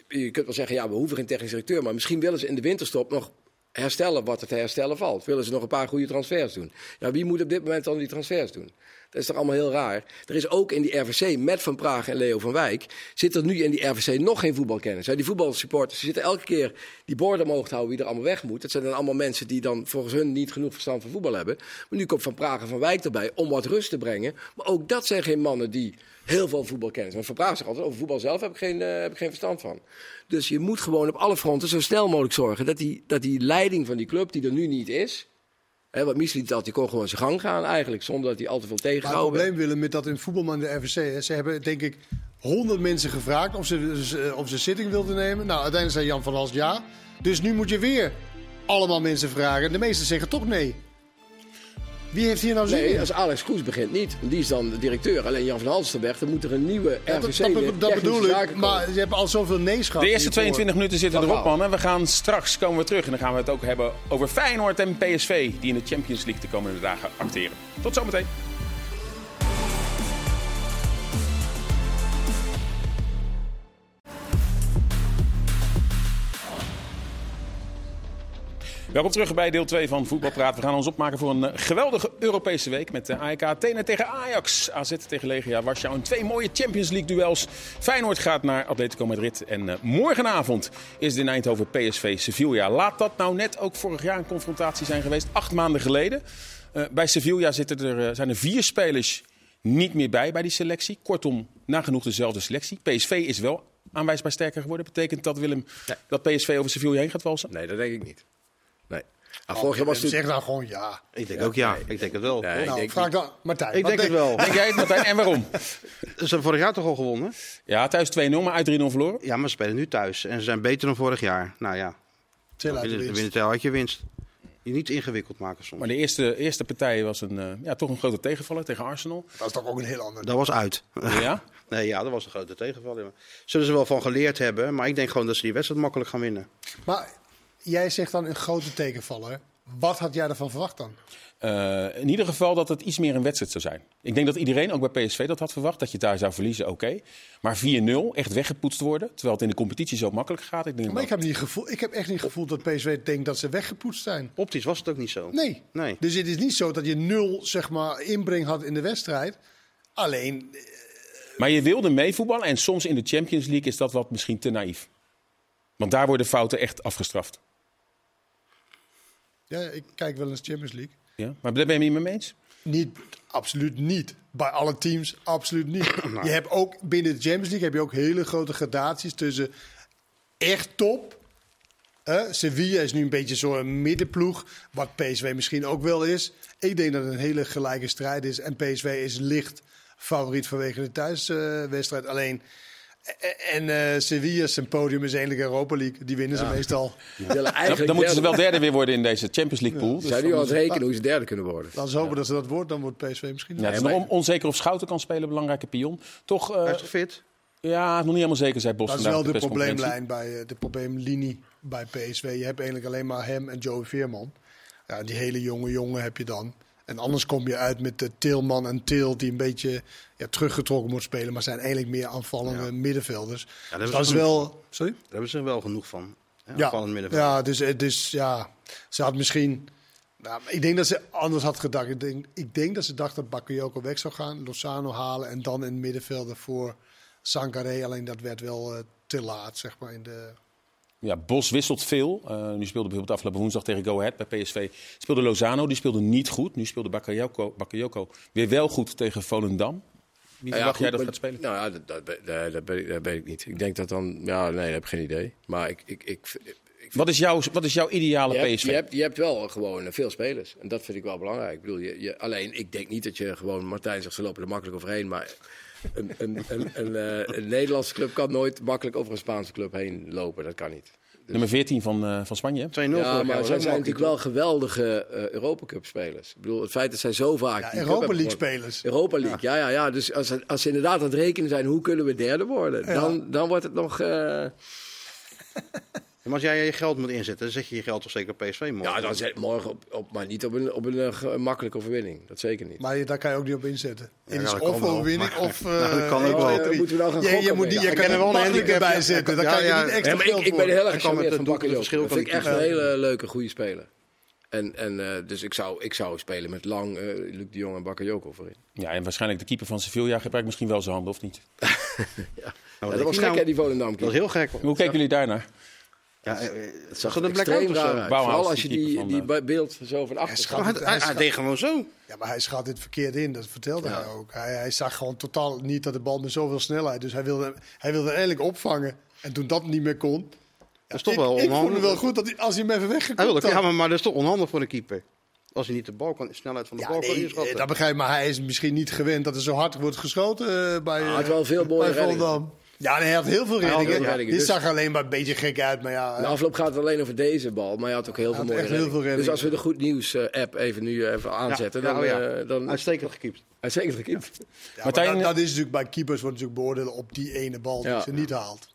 je kunt wel zeggen, ja, we hoeven geen technisch directeur. Maar misschien willen ze in de winterstop nog herstellen wat er te herstellen valt. Willen ze nog een paar goede transfers doen. Ja, wie moet op dit moment dan die transfers doen? Dat is toch allemaal heel raar. Er is ook in die RVC met Van Praag en Leo van Wijk... zit er nu in die RVC nog geen voetbalkennis. Die voetbalsupporters zitten elke keer die borden omhoog te houden... wie er allemaal weg moet. Dat zijn dan allemaal mensen die dan volgens hun niet genoeg verstand van voetbal hebben. Maar nu komt Van Praag en Van Wijk erbij om wat rust te brengen. Maar ook dat zijn geen mannen die heel veel voetbalkennis. Want Van Praag zegt altijd, over voetbal zelf heb ik, geen, eh, heb ik geen verstand van. Dus je moet gewoon op alle fronten zo snel mogelijk zorgen... dat die, dat die leiding van die club, die er nu niet is... Hè, wat Misliet had, die kon gewoon zijn gang gaan eigenlijk, zonder dat hij al te veel Maar het tegenhouden. probleem willen met dat in voetbalman de RVC. Hè, ze hebben denk ik honderd mensen gevraagd of ze, ze- of ze zitting wilden nemen. Nou, uiteindelijk zei Jan van Hals ja. Dus nu moet je weer allemaal mensen vragen. En de meesten zeggen toch nee. Wie heeft hier nou zin Nee, in? als Alex Kroes begint niet. Want Die is dan de directeur. Alleen Jan van Halsterberg, dan moet er een nieuwe dat, RVC dat, dat, bedoel ik. Maar je hebt al zoveel nee's gehad. De eerste hiervoor. 22 minuten zitten erop, Gaal. mannen. We gaan straks komen we terug en dan gaan we het ook hebben over Feyenoord en PSV... die in de Champions League de komende dagen acteren. Tot zometeen. Welkom terug bij deel 2 van Voetbalpraat. We gaan ons opmaken voor een eh, geweldige Europese week met de AEK Athene tegen Ajax, AZ tegen Legia Warschau. En twee mooie Champions League duels. Feyenoord gaat naar Atletico Madrid en eh, morgenavond is het in Eindhoven PSV Sevilla. Laat dat nou net ook vorig jaar een confrontatie zijn geweest, acht maanden geleden. Eh, bij Sevilla zitten er, eh, zijn er vier spelers niet meer bij bij die selectie. Kortom, nagenoeg dezelfde selectie. PSV is wel aanwijsbaar sterker geworden. Betekent dat, Willem, dat PSV over Sevilla heen gaat walsen? Nee, dat denk ik niet. Nou, vorig jaar was het Zeg nou gewoon ja. Ik denk ook ja. Ik denk het wel. Nee. ik nou, denk vraag dan Martijn. Ik denk het wel. Denk jij het, Martijn? En waarom? Ze hebben vorig jaar toch al gewonnen? Ja, thuis 2-0, maar uit 3-0 verloren. Ja, maar ze spelen nu thuis. En ze zijn beter dan vorig jaar. Nou ja, Til uit de winnen winst. winnen had je winst. Je niet ingewikkeld maken soms. Maar de eerste, eerste partij was een, eh, ja, toch een grote tegenvaller tegen Arsenal. Dat is toch ook een heel ander. Dat was uit. Ja? Nee, ja, dat was een grote tegenvaller. Zullen ze wel van geleerd hebben. Maar ik denk gewoon dat ze die wedstrijd makkelijk gaan winnen. Maar jij zegt dan een grote tegenvaller. Wat had jij ervan verwacht dan? Eh, in ieder geval dat het iets meer een wedstrijd zou zijn. Ik denk dat iedereen, ook bij PSV, dat had verwacht. Dat je daar zou verliezen, oké. Maar 4-0, echt weggepoetst worden. Terwijl het in de competitie zo makkelijk gaat. Ik denk Maar ik heb, niet gevoel, ik heb echt niet gevoeld dat PSV denkt dat ze weggepoetst zijn. Optisch was het ook niet zo. Nee. Nee. Dus het is niet zo dat je nul zeg maar, inbreng had in de wedstrijd. Alleen, Maar je wilde meevoetballen en soms in de Champions League is dat wat misschien te naïef. Want daar worden fouten echt afgestraft. Ja, ik kijk wel eens Champions League. Ja? Maar daar ben je niet mee eens? Niet, absoluut niet. Bij alle teams, absoluut niet. Je hebt ook binnen de Champions League heb je ook hele grote gradaties tussen echt top. Hè? Sevilla is nu een beetje zo'n middenploeg, wat PSV misschien ook wel is. Ik denk dat het een hele gelijke strijd is. En PSV is licht favoriet vanwege de thuiswedstrijd. Alleen, En eh Sevilla, zijn podium is eigenlijk Europa League. Die winnen ze meestal. Die willen Dan, eigenlijk dan moeten ze wel derde weer worden in deze Champions League pool. Ze Dus nu dan al moeten rekenen hoe ze derde kunnen worden. We hopen dat ze dat wordt. Dan wordt PSV misschien. Ja, het is nog on- onzeker of Schouten kan spelen, belangrijke pion. Toch, eh, Hij is toch fit? ja, nog niet helemaal zeker, zei Bos Dat is wel de persconferentie. probleemlijn bij eh, de probleemlinie bij PSV. Je hebt eigenlijk alleen maar hem en Joey Veerman. Ja, die hele jonge jongen heb je dan. En anders kom je uit met de Tilman en Til die een beetje ja, teruggetrokken moet spelen, maar zijn eigenlijk meer aanvallende middenvelders. daar Dus hebben dat is ze wel. Sorry? Daar hebben ze wel genoeg van. Ja, Ja, ja, dus, eh, dus ja, ze had misschien. Nou, ik denk dat ze anders had gedacht. Ik denk, ik denk dat ze dacht dat Bakayoko weg zou gaan, Lozano halen en dan in het middenveld voor Sangaré. Alleen dat werd wel eh, te laat, zeg maar. In de... Ja, Bos wisselt veel. Eh, nu speelde bijvoorbeeld afgelopen woensdag tegen Go Ahead bij PSV. Speelde Lozano, die speelde niet goed. Nu speelde Bakayoko, Bakayoko weer wel goed tegen Volendam. Wie verwacht jij dat gaat spelen? Nou ja, dat, dat, dat, dat, weet ik, dat weet ik niet. Ik denk dat dan... Ja, nee, dat heb ik geen idee. Maar ik... ik, ik, ik Wat is, jouw, wat is jouw ideale je, hebt, PSV? je, hebt, je hebt wel gewoon eh, veel spelers. En dat vind ik wel belangrijk. Ik bedoel, je, je, alleen, ik denk niet dat je gewoon... Martijn zegt, ze lopen er makkelijk overheen. Maar een, een, een, een, eh, een Nederlandse club kan nooit makkelijk over een Spaanse club heen lopen. Dat kan niet. Nummer 14 van, eh, van Spanje. hè? 2-0 Ja, vorig jaar maar zij zijn natuurlijk wel geweldige eh Europa Cup spelers. Ik bedoel, het feit dat zij zo vaak... Ja, Europa League spelers. Europa League, ja, ja, ja. Dus als, als ze inderdaad aan het rekenen zijn, hoe kunnen we derde worden? Dan, dan wordt het nog... eh, Maar als jij je geld moet inzetten, dan zet je je geld toch zeker op PSV morgen? Ja, dan zet morgen op, op, maar niet op een, op een, eh, makkelijke overwinning. Dat zeker niet. Maar je- daar kan je ook niet op inzetten. Het Ja, is of overwinning of. Nou, dat kan eh, ook wel. twee, drie. Moeten we nou gaan je, moet niet, mee? je kan er wel een handicap, bij ja. zetten. Dan Ja, kan je niet extra Ja, maar ik, geld ik ben heel erg gecharmeerd het van verschil Dat vind ik echt een hele leuke, goede speler. En, en eh, dus ik zou, ik zou spelen met Lang, eh Luc de Jong en Bakayoko voorin. Ja, en waarschijnlijk de keeper van Sevilla gebruikt misschien wel zijn handen, of niet? Nou, Ja, dat was gek, nou? hè, die Volendam. Dat is heel gek. Hoe kijken jullie daarnaar? Ja, eh, eh, Het zag blackout extreem raar Vooral als je die, die eh, be- beeld zo van achter schat. hij, hij, hij deed gewoon zo. Ja, maar hij schat dit verkeerd in, dat vertelde hij ook. Hij, hij zag gewoon totaal niet dat de bal met zoveel snelheid. Dus hij wilde, hij wilde eigenlijk opvangen. En toen dat niet meer kon. Dat is toch wel ik vond het onhandig. wel goed dat hij, als hij hem even Hij wilde, weggekomen ja, maar, maar dat is toch onhandig voor een keeper. Als hij niet de bal kan, de snelheid van de Ja, bal kan nee, inschatten. dat begrijp ik. Maar hij is misschien niet gewend dat er zo hard wordt geschoten bij, hij had wel veel mooie. Ja, nee, hij had heel veel reddingen. Dit dus- zag alleen maar een beetje gek uit. Maar ja, De afloop gaat het alleen over deze bal, maar je had ook heel veel mooie heel veel Dus als we de Goed Nieuws eh, app even nu even aanzetten, ja, dan... oh ja. eh, dan Uitstekend gekiept. Uitstekend gekiept. Martijn- dat, dat is natuurlijk bij keepers wordt natuurlijk beoordelen op die ene bal die ze niet haalt.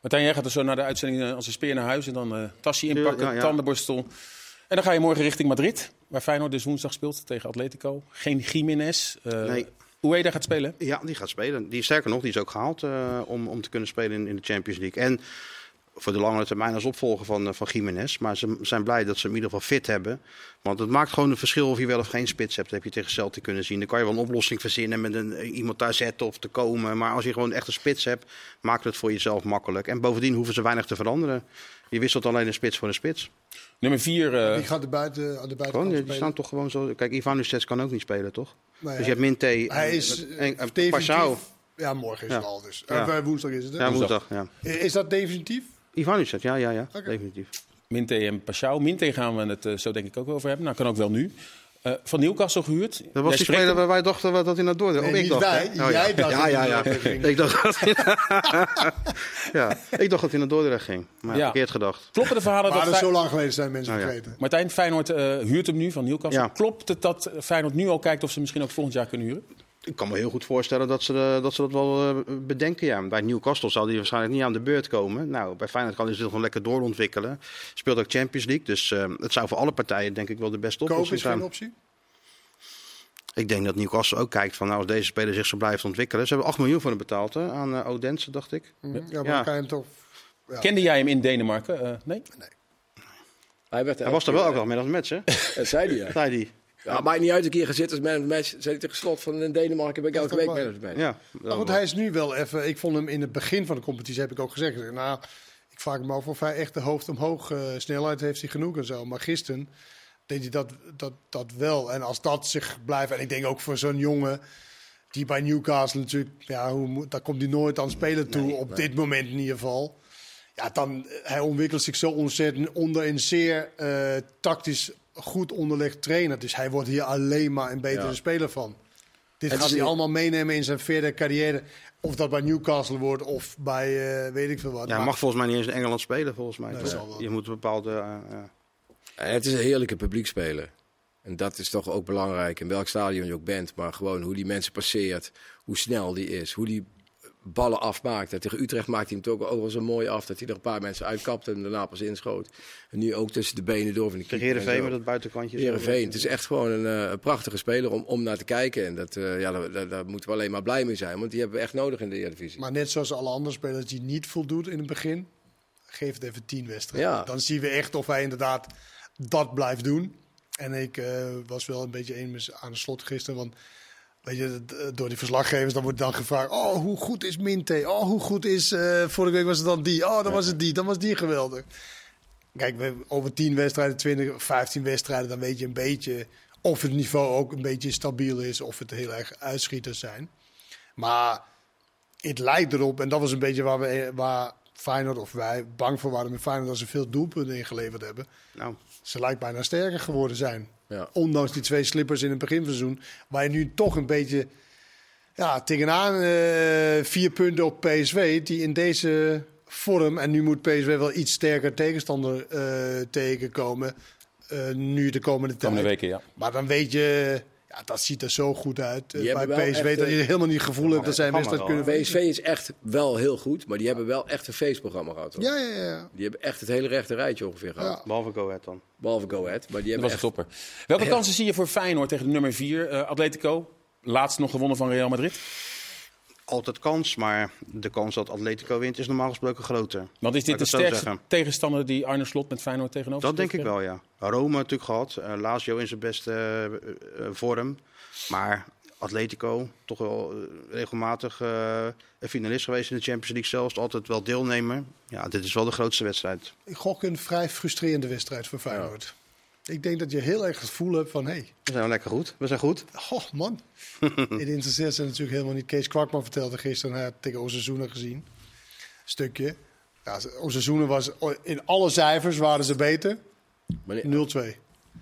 Martijn, jij gaat er zo naar de uitzending eh, als een speer naar huis en dan eh tasje inpakken, Ja, ja. tandenborstel. En dan ga je morgen richting Madrid, waar Feyenoord dus woensdag speelt tegen Atletico. Geen Jiménez. eh Nee. Ueda gaat spelen. Ja, die gaat spelen. Die, sterker nog, die is ook gehaald eh, om, om te kunnen spelen in, in de Champions League. En voor de langere termijn als opvolger van, eh, van Jiménez. Maar ze zijn blij dat ze hem in ieder geval fit hebben. Want het maakt gewoon een verschil of je wel of geen spits hebt. Dat heb je tegen Celtic kunnen zien. Dan kan je wel een oplossing verzinnen met een, eh, iemand daar zetten of te komen. Maar als je gewoon echt een spits hebt, maakt het voor jezelf makkelijk. En bovendien hoeven ze weinig te veranderen. Je wisselt alleen een spits voor een spits. Nummer 4. Die gaat er buiten, aan de Gewoon, buitenkant die staan toch gewoon zo. Kijk, kan ook niet spelen, toch? Nee, dus je hebt hij is en, eh, en. Pashao. Ja, morgen is Ja. het al dus. Ja. Eh, woensdag is het. hè? Ja, Woensdag. Ja. Is dat definitief? Ivan Lucets, ja, ja, ja. Definitief. Minte en Pashao. Minte gaan we het eh, zo denk ik ook over hebben. Nou, kan ook wel nu. Eh, van Newcastle gehuurd. Dat Jij was die spreekt speler waar wij dachten dat hij naar Dordrecht Nee, Ook ik niet dacht, wij. Oh, Jij ja. dacht ja, dat hij ja, naar ja. Dordrecht ging. Ik dacht dat hij... ja, ik dacht dat hij naar Dordrecht ging. Maar Ja. verkeerd gedacht. Kloppen de verhalen Maar dat dat zo lang geleden zijn mensen Oh, ja. vergeten. Martijn Feyenoord eh, huurt hem nu van Newcastle. Ja. Klopt het dat Feyenoord nu al kijkt of ze misschien ook volgend jaar kunnen huren? Ik kan me heel goed voorstellen dat ze, de- dat, ze dat wel eh, bedenken. Ja. Bij Newcastle zal hij waarschijnlijk niet aan de beurt komen. Nou, bij Feyenoord kan hij zich gewoon lekker doorontwikkelen. Speelt ook Champions League. Dus eh, het zou voor alle partijen denk ik wel de beste Koop oplossing is geen zijn. optie. Ik denk dat Newcastle ook kijkt van nou, als deze speler zich zo blijft ontwikkelen. Ze hebben 8 miljoen voor hem betaald hè, aan eh, Odense, dacht ik. Ja, maar Ja. kan je hem toch... Ja. Kende jij hem in Denemarken? Eh, nee? Hij, werd Hij was er wel ook wel met als match, hè? Dat zei hij, ja. Zei hij. Ja, maakt niet uit een keer gezet als man of the match. Zei hij tegen slot van in Denemarken ben ik elke week man of the match. Ja, Maar goed, hij is nu wel even... Ik vond hem in het begin van de competitie, heb ik ook gezegd. Nou, ik vraag me af of hij echt de hoofd omhoog eh, snelheid heeft hij genoeg en zo. Maar gisteren deed hij dat, dat, dat wel. En als dat zich blijft... En ik denk ook voor zo'n jongen... Die bij Newcastle natuurlijk... Ja, hoe, moet- daar komt hij nooit aan spelen toe. op dit moment in ieder geval. Ja, dan... eh, Hij ontwikkelt zich zo ontzettend onder een zeer eh, tactisch goed onderlegd trainer. Dus hij wordt hier alleen maar een betere Ja. speler van. Dit Het gaat hij allemaal meenemen in zijn verder carrière. Of dat bij Newcastle wordt of bij eh, weet ik veel wat. Ja, Maar- mag volgens mij niet eens in Engeland spelen, volgens mij. Nee. Je moet een bepaalde... eh, En het is een heerlijke publiekspeler. En dat is toch ook belangrijk. In welk stadion je ook bent. Maar gewoon hoe die mensen passeert. Hoe snel die is. Hoe die ballen afmaakt. En tegen Utrecht maakt hij hem toch ook wel zo mooi af. Dat hij er een paar mensen uitkapte en daarna pas inschoot. En nu ook tussen de benen door van de tegen keeper Heerenveen met dat buitenkantje. Heerenveen. Het is echt gewoon een, eh, een prachtige speler om, om naar te kijken. En dat, eh, ja, daar, daar, daar moeten we alleen maar blij mee zijn. Want die hebben we echt nodig in de Eredivisie. Maar net zoals alle andere spelers die niet voldoet in het begin, geef het even tien wedstrijden. Ja. Dan zien we echt of hij inderdaad dat blijft doen. En ik eh, was wel een beetje eens aan de slot gisteren. Want weet je, eh, door die verslaggevers dan wordt dan gevraagd: Oh, hoe goed is Minte? Oh, hoe goed is. eh, vorige week was het dan die. Oh, dan was het die. Dan was die geweldig. Kijk, over 10 wedstrijden, 20, 15 wedstrijden, dan weet je een beetje of het niveau ook een beetje stabiel is. Of het heel erg uitschieters zijn. Maar het lijkt erop, en dat was een beetje waar, we, waar Feyenoord of wij bang voor waren met Feyenoord, dat ze veel doelpunten ingeleverd hebben. Nou, Ze lijkt bijna sterker geworden zijn. Ja. Ondanks die twee slippers in het beginseizoen, waar je nu toch een beetje ja, tegenaan eh vier punten op PSV, die in deze vorm, en nu moet PSV wel iets sterker tegenstander eh, tegenkomen, eh, nu de komende tijd. Komende weken, ja. Maar dan weet je, ja, dat ziet er zo goed uit eh, Die bij PSV, echt, dat je eh, helemaal niet het gevoel hebt dat zij wel, kunnen PSV is echt wel heel goed. Maar die hebben wel echt een feestprogramma gehad. Hoor. Ja, ja, ja. Die hebben echt het hele rechte rijtje ongeveer gehad. Ja. behalve Go Ahead dan. Behalve Go Ahead. Maar die Dat hebben was een echt... topper. Welke kansen zie je voor Feyenoord tegen de nummer 4, Atletico? Laatst nog gewonnen van Real Madrid. Altijd kans, maar de kans dat Atletico wint is normaal gesproken groter. Want is dit de sterkste tegenstander die Arne Slot met Feyenoord tegenover Dat denk ik wel, ja. Roma natuurlijk gehad. eh Lazio in zijn beste eh, eh, vorm. Maar Atletico, toch wel regelmatig eh, een finalist geweest in de Champions League zelfs. Altijd wel deelnemer. Ja, dit is wel de grootste wedstrijd. Ik gok een vrij frustrerende wedstrijd voor Feyenoord. Ik denk dat je heel erg het gevoel hebt van, hé, hey, We zijn wel lekker goed. We zijn goed. goh man. Het interesseert ze natuurlijk helemaal niet. Kees Kwakman vertelde gisteren, hij had tegen Osasuna gezien, stukje. Ja, Osasuna was, in alle cijfers waren ze beter, 0-2. Maar nee, 0-2.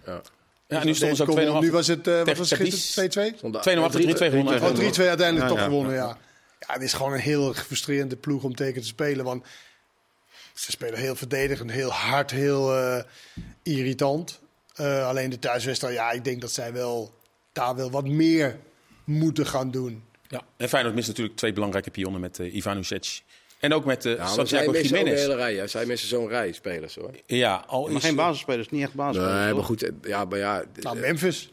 ja. Ja, nu stonden ze ook 2-0 Nu was het, eh, wat was het gisteren, 2-2? Stond daar- 2-0 achter, 3-2 gewonnen. Oh, 3-2 uiteindelijk Ja, toch ja. gewonnen, ja. Ja, het is gewoon een heel frustrerende ploeg om tegen te spelen. Want ze spelen heel verdedigend, heel hard, heel eh, irritant. Eh, alleen de thuiswedstrijd, ja, ik denk dat zij wel daar wel wat meer moeten gaan doen. Ja. En Feyenoord mist natuurlijk twee belangrijke pionnen met uh. En ook met uh, Ja, maar zij Santiago Jiménez. hele rij. hè. Zij missen zo'n rij spelers hoor. Ja, al Maar is geen basisspelers, niet echt basisspelers. Nee, maar goed. eh, Ja, maar ja. Nou, eh, Memphis,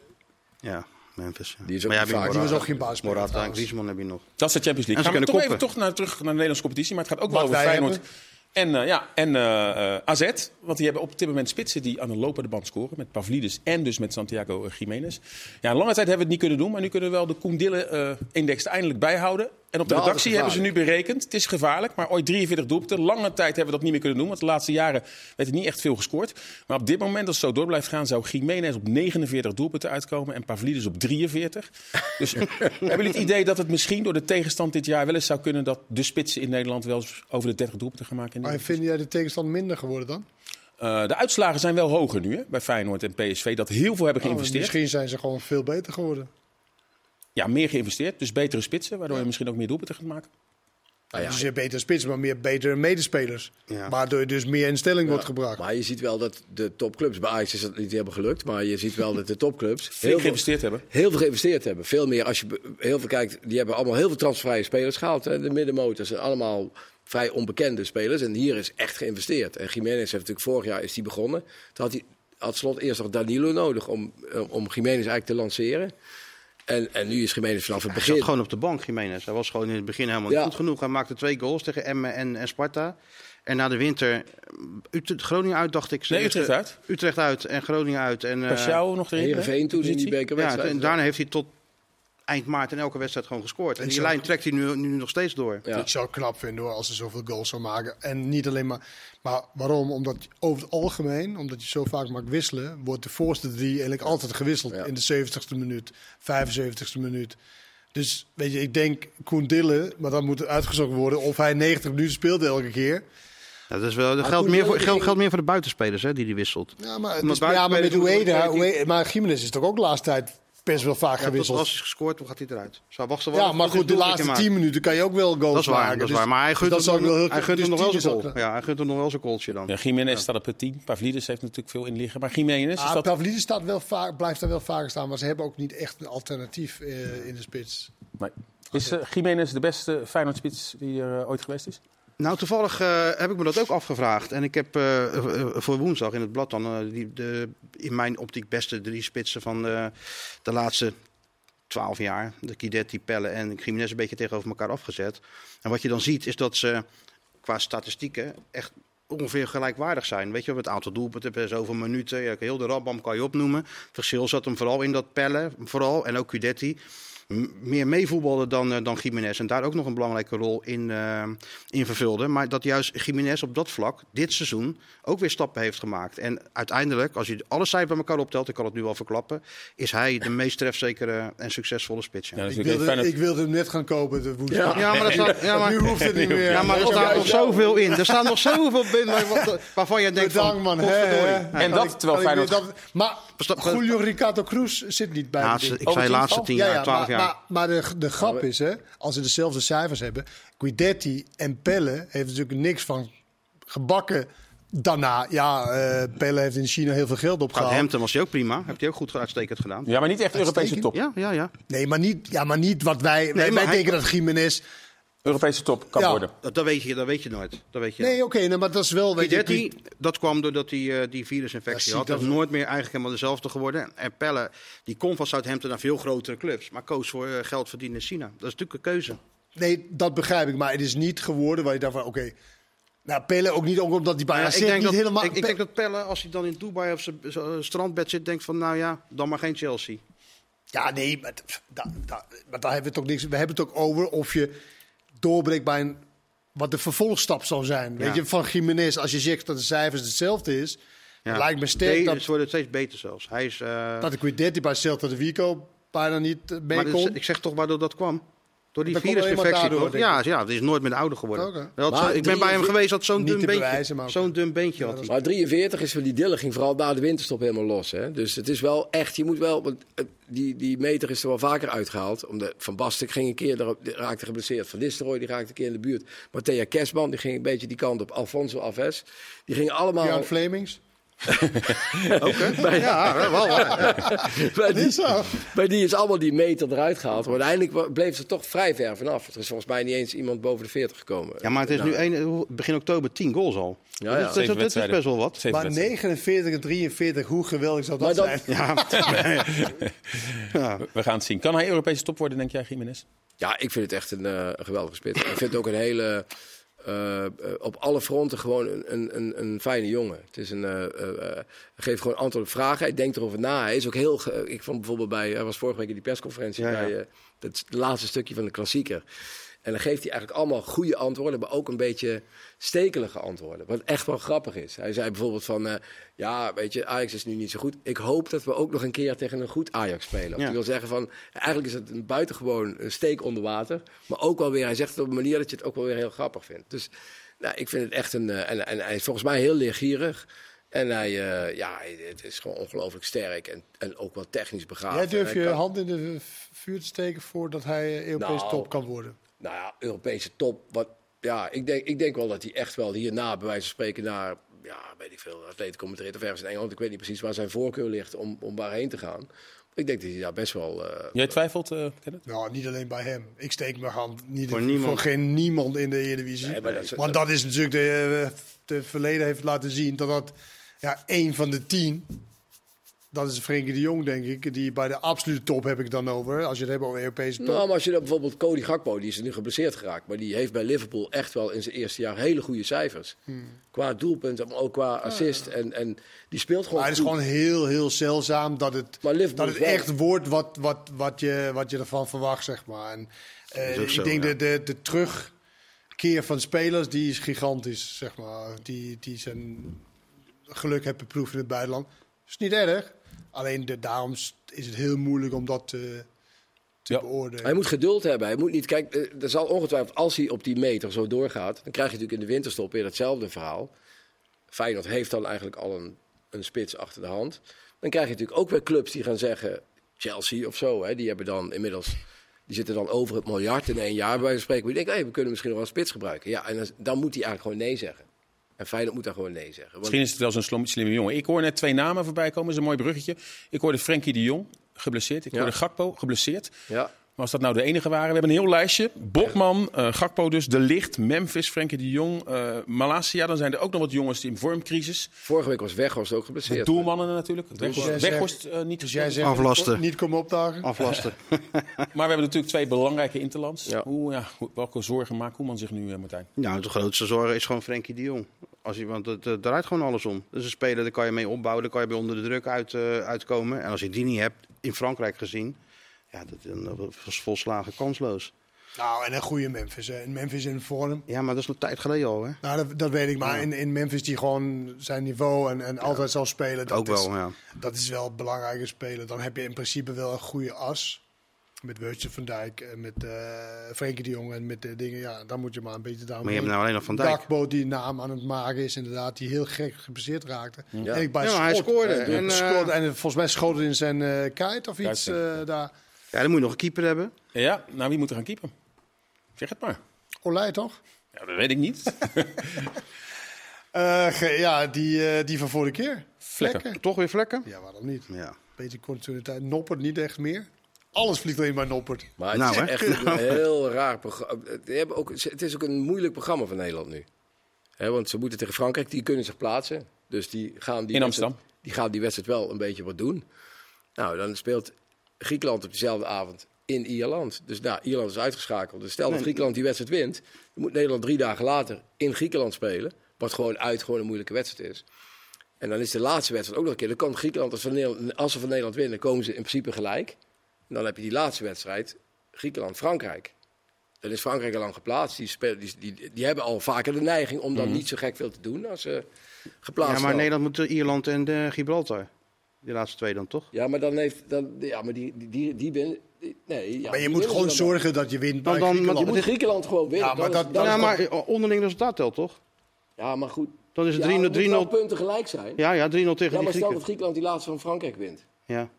Ja, Memphis. ja. Die is ook maar ja, die was ook geen basisspeler Morata en. Griezmann heb je nog. Dat is de Champions League. En ze Gaan we toch even toch naar, terug naar de Nederlandse competitie. Maar het gaat ook Wat wel over Feyenoord. hebben. En, eh, ja, en eh, eh, AZ, want die hebben op dit moment spitsen die aan de lopende band scoren. Met Pavlidis en dus met Santiago Jiménez. Ja, lange tijd hebben we het niet kunnen doen. Maar nu kunnen we wel de Koen Dille-index eindelijk bijhouden. En op de redactie hebben ze nu berekend. Het is gevaarlijk, maar ooit 43 doelpunten. Lange tijd hebben we dat niet meer kunnen doen. Want de laatste jaren werd er niet echt veel gescoord. Maar op dit moment, als het zo door blijft gaan, zou Jiménez op 49 doelpunten uitkomen. En Pavlidis op 43. Dus hebben jullie het idee dat het misschien door de tegenstand dit jaar wel eens zou kunnen dat de spitsen in Nederland wel eens over de 30 doelpunten gaan maken? Maar vind jij de tegenstand minder geworden dan? uh, de uitslagen zijn wel hoger nu hè, bij Feyenoord en PSV. Dat heel veel hebben Oh, geïnvesteerd. misschien zijn ze gewoon veel beter geworden. Ja, meer geïnvesteerd. Dus betere spitsen, waardoor je misschien ook meer doelpunten gaat maken. nou ja, dus je hebt betere spits, maar meer betere medespelers. Ja. Waardoor je dus meer in stelling wordt gebracht. Maar je ziet wel dat de topclubs, bij Ajax is dat niet hebben gelukt, maar je ziet wel dat de topclubs Veel heel veel, geïnvesteerd hebben. heel veel geïnvesteerd hebben. Veel meer als je heel veel kijkt, die hebben allemaal heel veel transfervrije spelers gehaald. Hè. De middenmotors zijn allemaal vrij onbekende spelers en hier is echt geïnvesteerd. En Jiménez heeft natuurlijk vorig jaar is die begonnen. Toen had hij had slot eerst nog Danilo nodig om, om Jiménez eigenlijk te lanceren. En, en nu is Jiménez vanaf het Hij begin. zat gewoon op de bank, Jiménez. Hij was gewoon in het begin helemaal niet Ja. goed genoeg. Hij maakte twee goals tegen Emmen en, en Sparta. En na de winter, Utrecht, Groningen uit dacht ik. Nee, Utrecht uit. Utrecht uit en Groningen uit. En, eh, Pashao nog erin. Heerenveen toen in die Positie. ja, bekerwedstrijd. en daarna heeft hij tot eind maart in elke wedstrijd gewoon gescoord. En die lijn trekt hij nu, nu nog steeds door. Ja. Ik zou het knap vinden hoor, als ze zoveel goals zou maken. En niet alleen maar. Maar waarom? Omdat over het algemeen, omdat je zo vaak mag wisselen, wordt de voorste drie eigenlijk altijd gewisseld Ja. in de 70ste minuut, 75ste minuut. Dus weet je, ik denk Koen Dille, maar dan moet uitgezocht worden of hij 90 minuten speelt elke keer. Ja, dat, is wel, dat geldt, meer voor, geldt, geldt meer voor de buitenspelers hè, die hij wisselt. Ja, maar, ja, maar met Ueda, Ueda- maar Gimenez is toch ook de laatste tijd best wel vaak Ja, gewisseld. als hij gescoord, dan gaat hij eruit. Zou wachten wel Ja, maar goed de laatste. 10 minuten kan je ook wel goals Dat is waar, maken. dat is Dus- waar. Maar hij dus gunt dat hem zou ik nog- wel heel hij gunt hem dus nog wel 10 zijn goal. Ja, hij gunt hem nog wel zijn goaltje dan. Ja, Jiménez staat op het 10. Pavlidis heeft natuurlijk veel in liggen. Maar Jiménez, is Ah, dat... Pavlidis staat wel vaak, blijft daar wel vaker staan, maar ze hebben ook niet echt een alternatief eh, in de spits. Nee. Is eh, Jiménez de beste Feyenoord-spits die er eh, ooit geweest is? Nou, toevallig eh, heb ik me dat ook afgevraagd. En ik heb eh, eh, voor woensdag in het blad dan die, de, in mijn optiek beste drie spitsen van de, de laatste twaalf jaar. De Guidetti, Pelle en Jiménez een beetje tegenover elkaar afgezet. En wat je dan ziet is dat ze qua statistieken echt ongeveer gelijkwaardig zijn. Weet je, het aantal doelpunten zoveel minuten. Heel de Rambam kan je opnoemen. Het verschil zat hem vooral in dat Pelle, vooral, en ook Guidetti. Meer meevoetbalde dan, eh, dan Jiménez. En daar ook nog een belangrijke rol in, eh, in vervulde. Maar dat juist Jiménez op dat vlak dit seizoen ook weer stappen heeft gemaakt. En uiteindelijk, als je alle cijfers bij elkaar optelt, ik kan het nu al verklappen, is hij de meest trefzekere en succesvolle spits. ja. Ja, Ik wilde, ik wilde hem net gaan kopen de woensdag. Ja, maar, dat staat, ja, maar, nu hoeft het niet meer. ja, maar er staat nog zoveel in. Er staan nog zoveel wat- waarvan je denkt van... Bedankt man. hè, potverdorie. hè. Ja. En Kan dat ik- terwijl Feyenoord- dat- Maar Julio Ricardo Cruz zit niet bij Laatste, ik zei tien laatste tien Ja, jaar, ja, twaalf maar, jaar. Maar, maar de, de grap is, hè, als ze dezelfde cijfers hebben... Guidetti en Pelle heeft natuurlijk niks van gebakken daarna. Ja, eh Pelle heeft in China heel veel geld opgehaald. Hampton was hij ook prima. Heeft hij ook goed uitstekend gedaan. Ja, maar niet echt Europese top. Ja, ja, ja. Nee, maar niet, ja, maar niet wat wij... wij, maar wij hij- denken dat Jiménez... Europese top kan Ja. worden. Dat, dat, weet je, dat weet je nooit. Dat weet je Nee, oké, nee, maar dat is wel... Weet je, dat kwam doordat hij eh, die virusinfectie Ja, had. Dat is nooit meer eigenlijk helemaal dezelfde geworden. En Pelle, die kon van Southampton naar veel grotere clubs. Maar koos voor eh, geld verdienen in China. Dat is natuurlijk een keuze. Nee, dat begrijp ik. Maar het is niet geworden waar je dacht van, oké... nou, Pelle ook niet, ook omdat hij bij Ja, niet dat, helemaal... ik, ik denk dat Pelle, als hij dan in Dubai op zijn zijn strandbed zit, denkt van... Nou ja, dan maar geen Chelsea. Ja, nee, maar, da- maar daar hebben we toch niks... We hebben het ook over of je doorbreekt bij een... Wat de vervolgstap zou zijn. Weet Ja. je, van Jiménez, als je zegt dat de cijfers hetzelfde is... Ja. lijkt me sterk dat, Ze worden steeds beter zelfs. Hij is... eh, dat de Guidetti bij Celta de Vico bijna niet eh, mee maar dat is- kon. ik zeg toch waardoor dat kwam. Door die virusinfectie. daardoor, Ja, ja, het is nooit meer ouder geworden. Had zo- ik ben bij hem 43 geweest, had zo'n dun beentje. Zo'n dun beentje had hij. Maar 43 is van die dille ging vooral na de winterstop helemaal los. Hè? Dus het is wel echt, je moet wel, want eh, die, die meter is er wel vaker uitgehaald. Omdat Van Basten ging een keer, daarop, raakte geblesseerd. Van Nistelrooy die raakte een keer in de buurt. Matthea Kerstman die ging een beetje die kant op. Alfonso Alves. Die gingen allemaal Jan Flemings. bij, Ja, wel waar. bij, die, bij die is allemaal die meter eruit gehaald. Maar uiteindelijk bleef ze toch vrij ver vanaf. Er is volgens mij niet eens iemand boven de 40 gekomen. Ja, maar het is nu een, begin oktober 10 goals al. Ja, dat, ja. is- Zeven dat, dat is wedstrijden. best wel wat. Maar wedstrijden. 49 en 43, hoe geweldig zou dat, zijn? Ja, ja. We gaan het zien. Kan hij Europese top worden, denk jij, Jiménez? Ja, ik vind het echt een, eh, een geweldige spits. Ik vind het ook een hele. Eh, eh, op alle fronten gewoon een, een, een, fijne jongen. Het is een, eh, geeft gewoon antwoord op vragen. Hij denkt erover na. Hij is ook heel. ik vond bijvoorbeeld bij. Hij was vorige week in die persconferentie. Ja. Bij, dat laatste stukje van de klassieker. En dan geeft hij eigenlijk allemaal goede antwoorden, maar ook een beetje stekelige antwoorden. Wat echt wel grappig is. Hij zei bijvoorbeeld van, eh, ja, weet je, Ajax is nu niet zo goed. Ik hoop dat we ook nog een keer tegen een goed Ajax spelen. Ja. hij wil zeggen van, eigenlijk is het een buitengewoon een steek onder water. Maar ook wel weer, hij zegt het op een manier dat je het ook wel weer heel grappig vindt. Dus nou, ik vind het echt een, eh, en, en hij is volgens mij heel leergierig. En hij, eh, ja, het is gewoon ongelooflijk sterk en, en ook wel technisch begaafd. Jij hij je kan- hand in de vuur te steken voordat hij eh, Europees Nou, top kan worden. Nou ja, Europese top. Wat, ja, ik denk, ik denk wel dat hij echt wel hierna, bij wijze van spreken, naar, ja, weet ik veel, Atletico Madrid of ergens in Engeland. Ik weet niet precies waar zijn voorkeur ligt om, om waarheen te gaan. Ik denk dat hij daar best wel... eh, Jij twijfelt, eh Kenneth? Nou, niet alleen bij hem. Ik steek mijn hand niet Voor voor, niemand. geen niemand in de Eredivisie. Nee, maar dat is- Want dat is natuurlijk de, eh, de verleden heeft laten zien dat dat ja, één van de tien. Dat is Frenkie de Jong, denk ik. Die bij de absolute top heb ik dan over. Als je het hebt over Europese top. Nou, maar als je dan bijvoorbeeld Cody Gakpo, die is nu geblesseerd geraakt. Maar die heeft bij Liverpool echt wel in zijn eerste jaar hele goede cijfers. Qua doelpunten, maar ook qua assist. En, en die speelt gewoon maar het is gewoon heel, heel zeldzaam dat het, Maar Liverpool dat het echt wordt wat, wat, wat, je, wat je ervan verwacht, zeg maar. En, eh, ik zo, denk ja. dat de, de terugkeer van spelers, die is gigantisch, zeg maar. Die, die zijn geluk hebben beproefd in het buitenland. is niet erg. Alleen de, daarom is het heel moeilijk om dat te, te Ja. beoordelen. Hij moet geduld hebben. Hij moet niet. Kijk, eh, er zal ongetwijfeld, als hij op die meter zo doorgaat, dan krijg je natuurlijk in de winterstop weer hetzelfde verhaal. Feyenoord heeft dan eigenlijk al een, een spits achter de hand. Dan krijg je natuurlijk ook weer clubs die gaan zeggen: Chelsea of zo, hè, die hebben dan inmiddels. Die zitten dan over het miljard in één jaar bij spreken. Maar denkt, hey, we kunnen misschien nog wel een spits gebruiken. Ja, en dan, dan moet hij eigenlijk gewoon nee zeggen. En Feyenoord moet daar gewoon nee zeggen. Want, Misschien is het wel zo'n slim- slimme jongen. Ik hoor net twee namen voorbij komen. Dat is een mooi bruggetje. Ik hoorde Frenkie de Jong, geblesseerd. Ik hoorde Gakpo, geblesseerd. ja, Maar als dat nou de enige waren, we hebben een heel lijstje. Botman, eh, Gakpo dus, De Licht, Memphis, Frenkie de Jong, eh Malasia. Dan zijn er ook nog wat jongens die in vormcrisis. vorige week was Weghorst ook De geblesseerd. doelmannen natuurlijk. Weghorst, jij zegt- Weghorst eh, niet Dus gespeeld. zegt Aflasten. niet komen opdagen? Aflasten. Maar we hebben natuurlijk twee belangrijke interlands. Ja. Hoe, ja, welke zorgen maakt Koeman zich nu, eh, Martijn? Nou, de grootste zorg is gewoon Frenkie de Jong. Als je, want het, het draait gewoon alles om. Dus een speler, daar kan je mee opbouwen, daar kan je bij onder de druk uit, eh, uitkomen. En als je die niet hebt, in Frankrijk gezien, ja, dat, dan was volslagen kansloos. Nou, en een goede Memphis. Hè. En Memphis in vorm. Ja, maar dat is een tijd geleden al, hè? Nou, dat, dat weet ik. Maar in, in Memphis die gewoon zijn niveau en, en altijd zal spelen. Dat Ook is, wel, ja. Dat is wel een belangrijke speler. Dan heb je in principe wel een goede as. Met Virgil van Dijk en met eh Frenkie de Jong en met de dingen. Ja, dan moet je maar een beetje daar. Maar je hebt nou alleen nog Van Dijk. Dakbo die naam aan het maken is, inderdaad. Die heel gek geblesseerd raakte. Ja. En ik bij Ja, hij scoorde. eh, En, eh, scoorde. En volgens mij schoot het in zijn eh kite of iets eh, daar. Ja, dan moet je nog een keeper hebben. Ja, nou wie moet er gaan keepen? Zeg het maar. Olij toch? Ja, dat weet ik niet. Eh, ja, die, eh, die van vorige keer. Vlekken. Toch weer vlekken? Ja, waarom niet? Ja. Beetje continuïteit. Noppert niet echt meer. Alles vliegt alleen maar Noppert. Maar het Nou, is hè? echt een heel raar programma. hebben ook, het is ook een moeilijk programma van Nederland nu. Hè, want ze moeten tegen Frankrijk, die kunnen zich plaatsen. Dus die gaan die, In wedstrijd- Amsterdam. die gaan die wedstrijd wel een beetje wat doen. Nou, dan speelt Griekenland op dezelfde avond in Ierland. Dus nou, Ierland is uitgeschakeld. Dus stel dat Griekenland die wedstrijd wint, dan moet Nederland drie dagen later in Griekenland spelen. Wat gewoon uit gewoon een moeilijke wedstrijd is. En dan is de laatste wedstrijd ook nog een keer. Dan kan Griekenland, als, van Nederland, als ze van Nederland winnen, komen ze in principe gelijk. En dan heb je die laatste wedstrijd, Griekenland-Frankrijk. Dan is Frankrijk al lang geplaatst. Die, spelen, die, die, die hebben al vaker de neiging om dan niet zo gek veel te doen als ze geplaatst Ja, maar. Nederland moet Ierland en eh, Gibraltar. Die laatste twee dan, toch? Ja, maar dan heeft... Dan, ja, maar die, die, die, die die- Nee, ja, Maar je die moet gewoon zorgen dat je wint bij Dan- Griekenland. Je moet Griekenland gewoon winnen. Ja, maar Dan is- dat- ja, maar eh, onderling resultaat telt, toch? ja, maar goed. Dan is het Ja, 3-0 er moeten wel 3-0. punten gelijk zijn. Ja, ja, 3-0 tegen Ja, die maar stel Grieken. dat Griekenland die laatste van Frankrijk wint. Ja.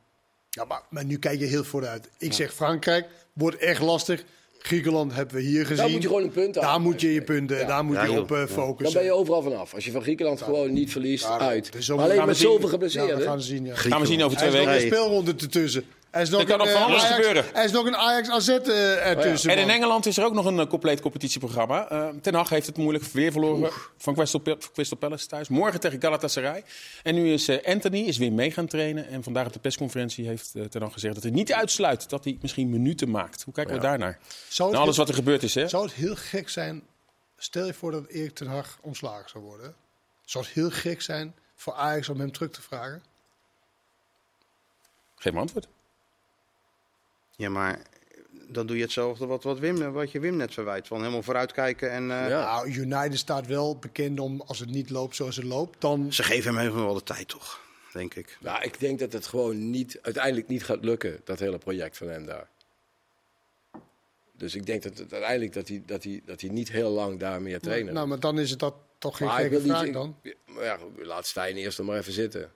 Ja, maar, maar nu kijk je heel vooruit. Ik zeg Frankrijk, wordt echt lastig. Griekenland hebben we hier gezien. Daar moet je gewoon een punt Daar moet je je punten, daar moet Ja, je op eh, Ja. focussen. Dan ben je overal vanaf. Als je van Griekenland gewoon niet verliest, uit. Dus alleen we met zien. zoveel Ja, we geblesseerden. gaan zien. Ja. Gaan we zien over twee is nog weken. een speelronde ertussen. Er is nog Er kan een, nog van eh, alles Ajax- gebeuren. Er is nog een Ajax AZ eh, ertussen. En in. Engeland is er ook nog een eh, compleet competitieprogramma. Ten Hag heeft het moeilijk weer verloren van Crystal, Crystal Palace thuis. Morgen tegen Galatasaray. En nu is Anthony is weer mee gaan trainen. En vandaag op de persconferentie heeft Ten Hag gezegd dat hij niet uitsluit dat hij misschien minuten maakt. Hoe kijken we daarnaar? Zou Na alles wat er gebeurd is, hè? Zou het heel gek zijn, stel je voor dat Erik ten Hag ontslagen zou worden. Zou het heel gek zijn voor Ajax om hem terug te vragen? Geef me antwoord. Ja, maar dan doe je hetzelfde wat, wat, Wim, wat je Wim net verwijt. Van helemaal vooruitkijken en... eh, Ja. Nou, United staat wel bekend om, als het niet loopt zoals het loopt, dan... Ze geven hem helemaal wel de tijd, toch? Denk ik. Nou, ik denk dat het gewoon niet, uiteindelijk niet gaat lukken, dat hele project van hem daar. Dus ik denk dat het uiteindelijk dat hij, dat hij, dat hij niet heel lang daar meer trainen. Nou, maar dan is het dat toch geen maar ik gekke wil vraag niet, dan? ik- maar ja, goed, laat Stijn eerst nog maar even zitten.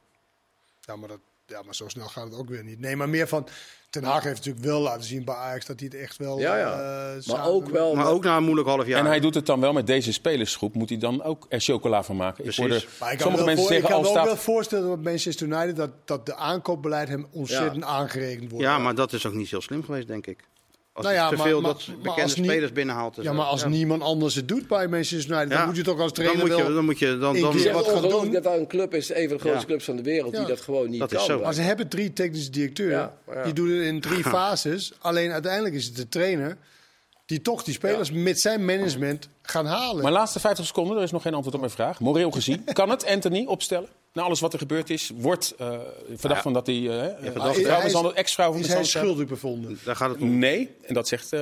Ja maar, dat, ja, maar zo snel gaat het ook weer niet. Nee, maar meer van... Ten Hag heeft natuurlijk wel laten zien bij Ajax dat hij het echt wel... Ja, ja. eh, maar ook wel. Maar ook na een moeilijk half jaar. En hij doet het dan wel met deze spelersgroep. Moet hij dan ook er chocola van maken? Ik Maar ik kan, sommige mensen voor, ik zeggen, kan al me ook wel voorstellen dat Manchester United dat, dat de aankoopbeleid hem ontzettend aangerekend wordt. Ja, maar dat is ook niet heel slim geweest, denk ik. Als Nou ja, te maar- veel maar- dat maar bekende als spelers binnenhaalt. en Ja, maar als niemand anders het doet bij Manchester United, dan Ja. moet je toch als dan trainer moet je, wel... dan moet je dan, dan, wat gaan doen. dat daar een club is, een van de grootste Ja. clubs van de wereld, Ja. die dat gewoon niet Dat is kan. zo. Maar ze hebben drie technische directeuren. Ja, ja. Die doen het in drie fases. Alleen uiteindelijk is het de trainer die toch die spelers met zijn management gaan halen. Mijn laatste 50 seconden, er is nog geen antwoord op mijn vraag. Moreel gezien, kan het Anthony opstellen? Na alles wat er gebeurd is, wordt eh verdacht van dat hij uh, hij is- ex-vrouw van is hij schuldig bevonden? daar gaat het om. Nee, en dat zegt. eh,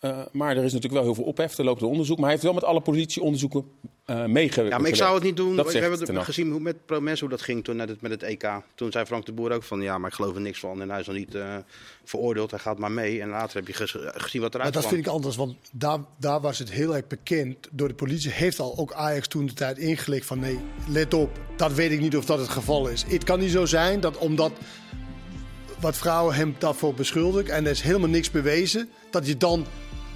eh, maar er is natuurlijk wel heel veel ophef. Er loopt een onderzoek. Maar hij heeft wel met alle politieonderzoeken eh meegewerkt. Ja, maar ik zou het niet doen. Dat we hebben het gezien hoe met Promes hoe dat ging toen net het, met het EK. Toen zei Frank de Boer ook van ja, maar ik geloof er niks van. En hij is nog niet eh, veroordeeld. Hij gaat maar mee. En later heb je ges- gezien wat Maar eruit dat kwam. vind ik anders, want daar, daar was het heel erg bekend. Door de politie heeft al ook Ajax toen de tijd ingelicht van nee, let op, dat weet ik niet of dat het geval is. Het kan niet zo zijn dat omdat wat vrouwen hem daarvoor beschuldigen en er is helemaal niks bewezen, dat je dan...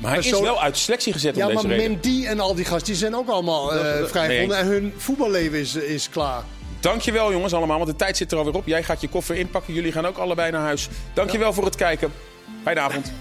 Maar hij is wel uit selectie gezet Ja, om deze maar reden. Mendy en al die gasten die zijn ook allemaal eh dat- vrijgevonden en hun voetballeven is, is klaar. Dankjewel jongens allemaal, want de tijd zit er alweer op. Jij gaat je koffer inpakken, jullie gaan ook allebei naar huis. Dankjewel voor het kijken. Fijne avond.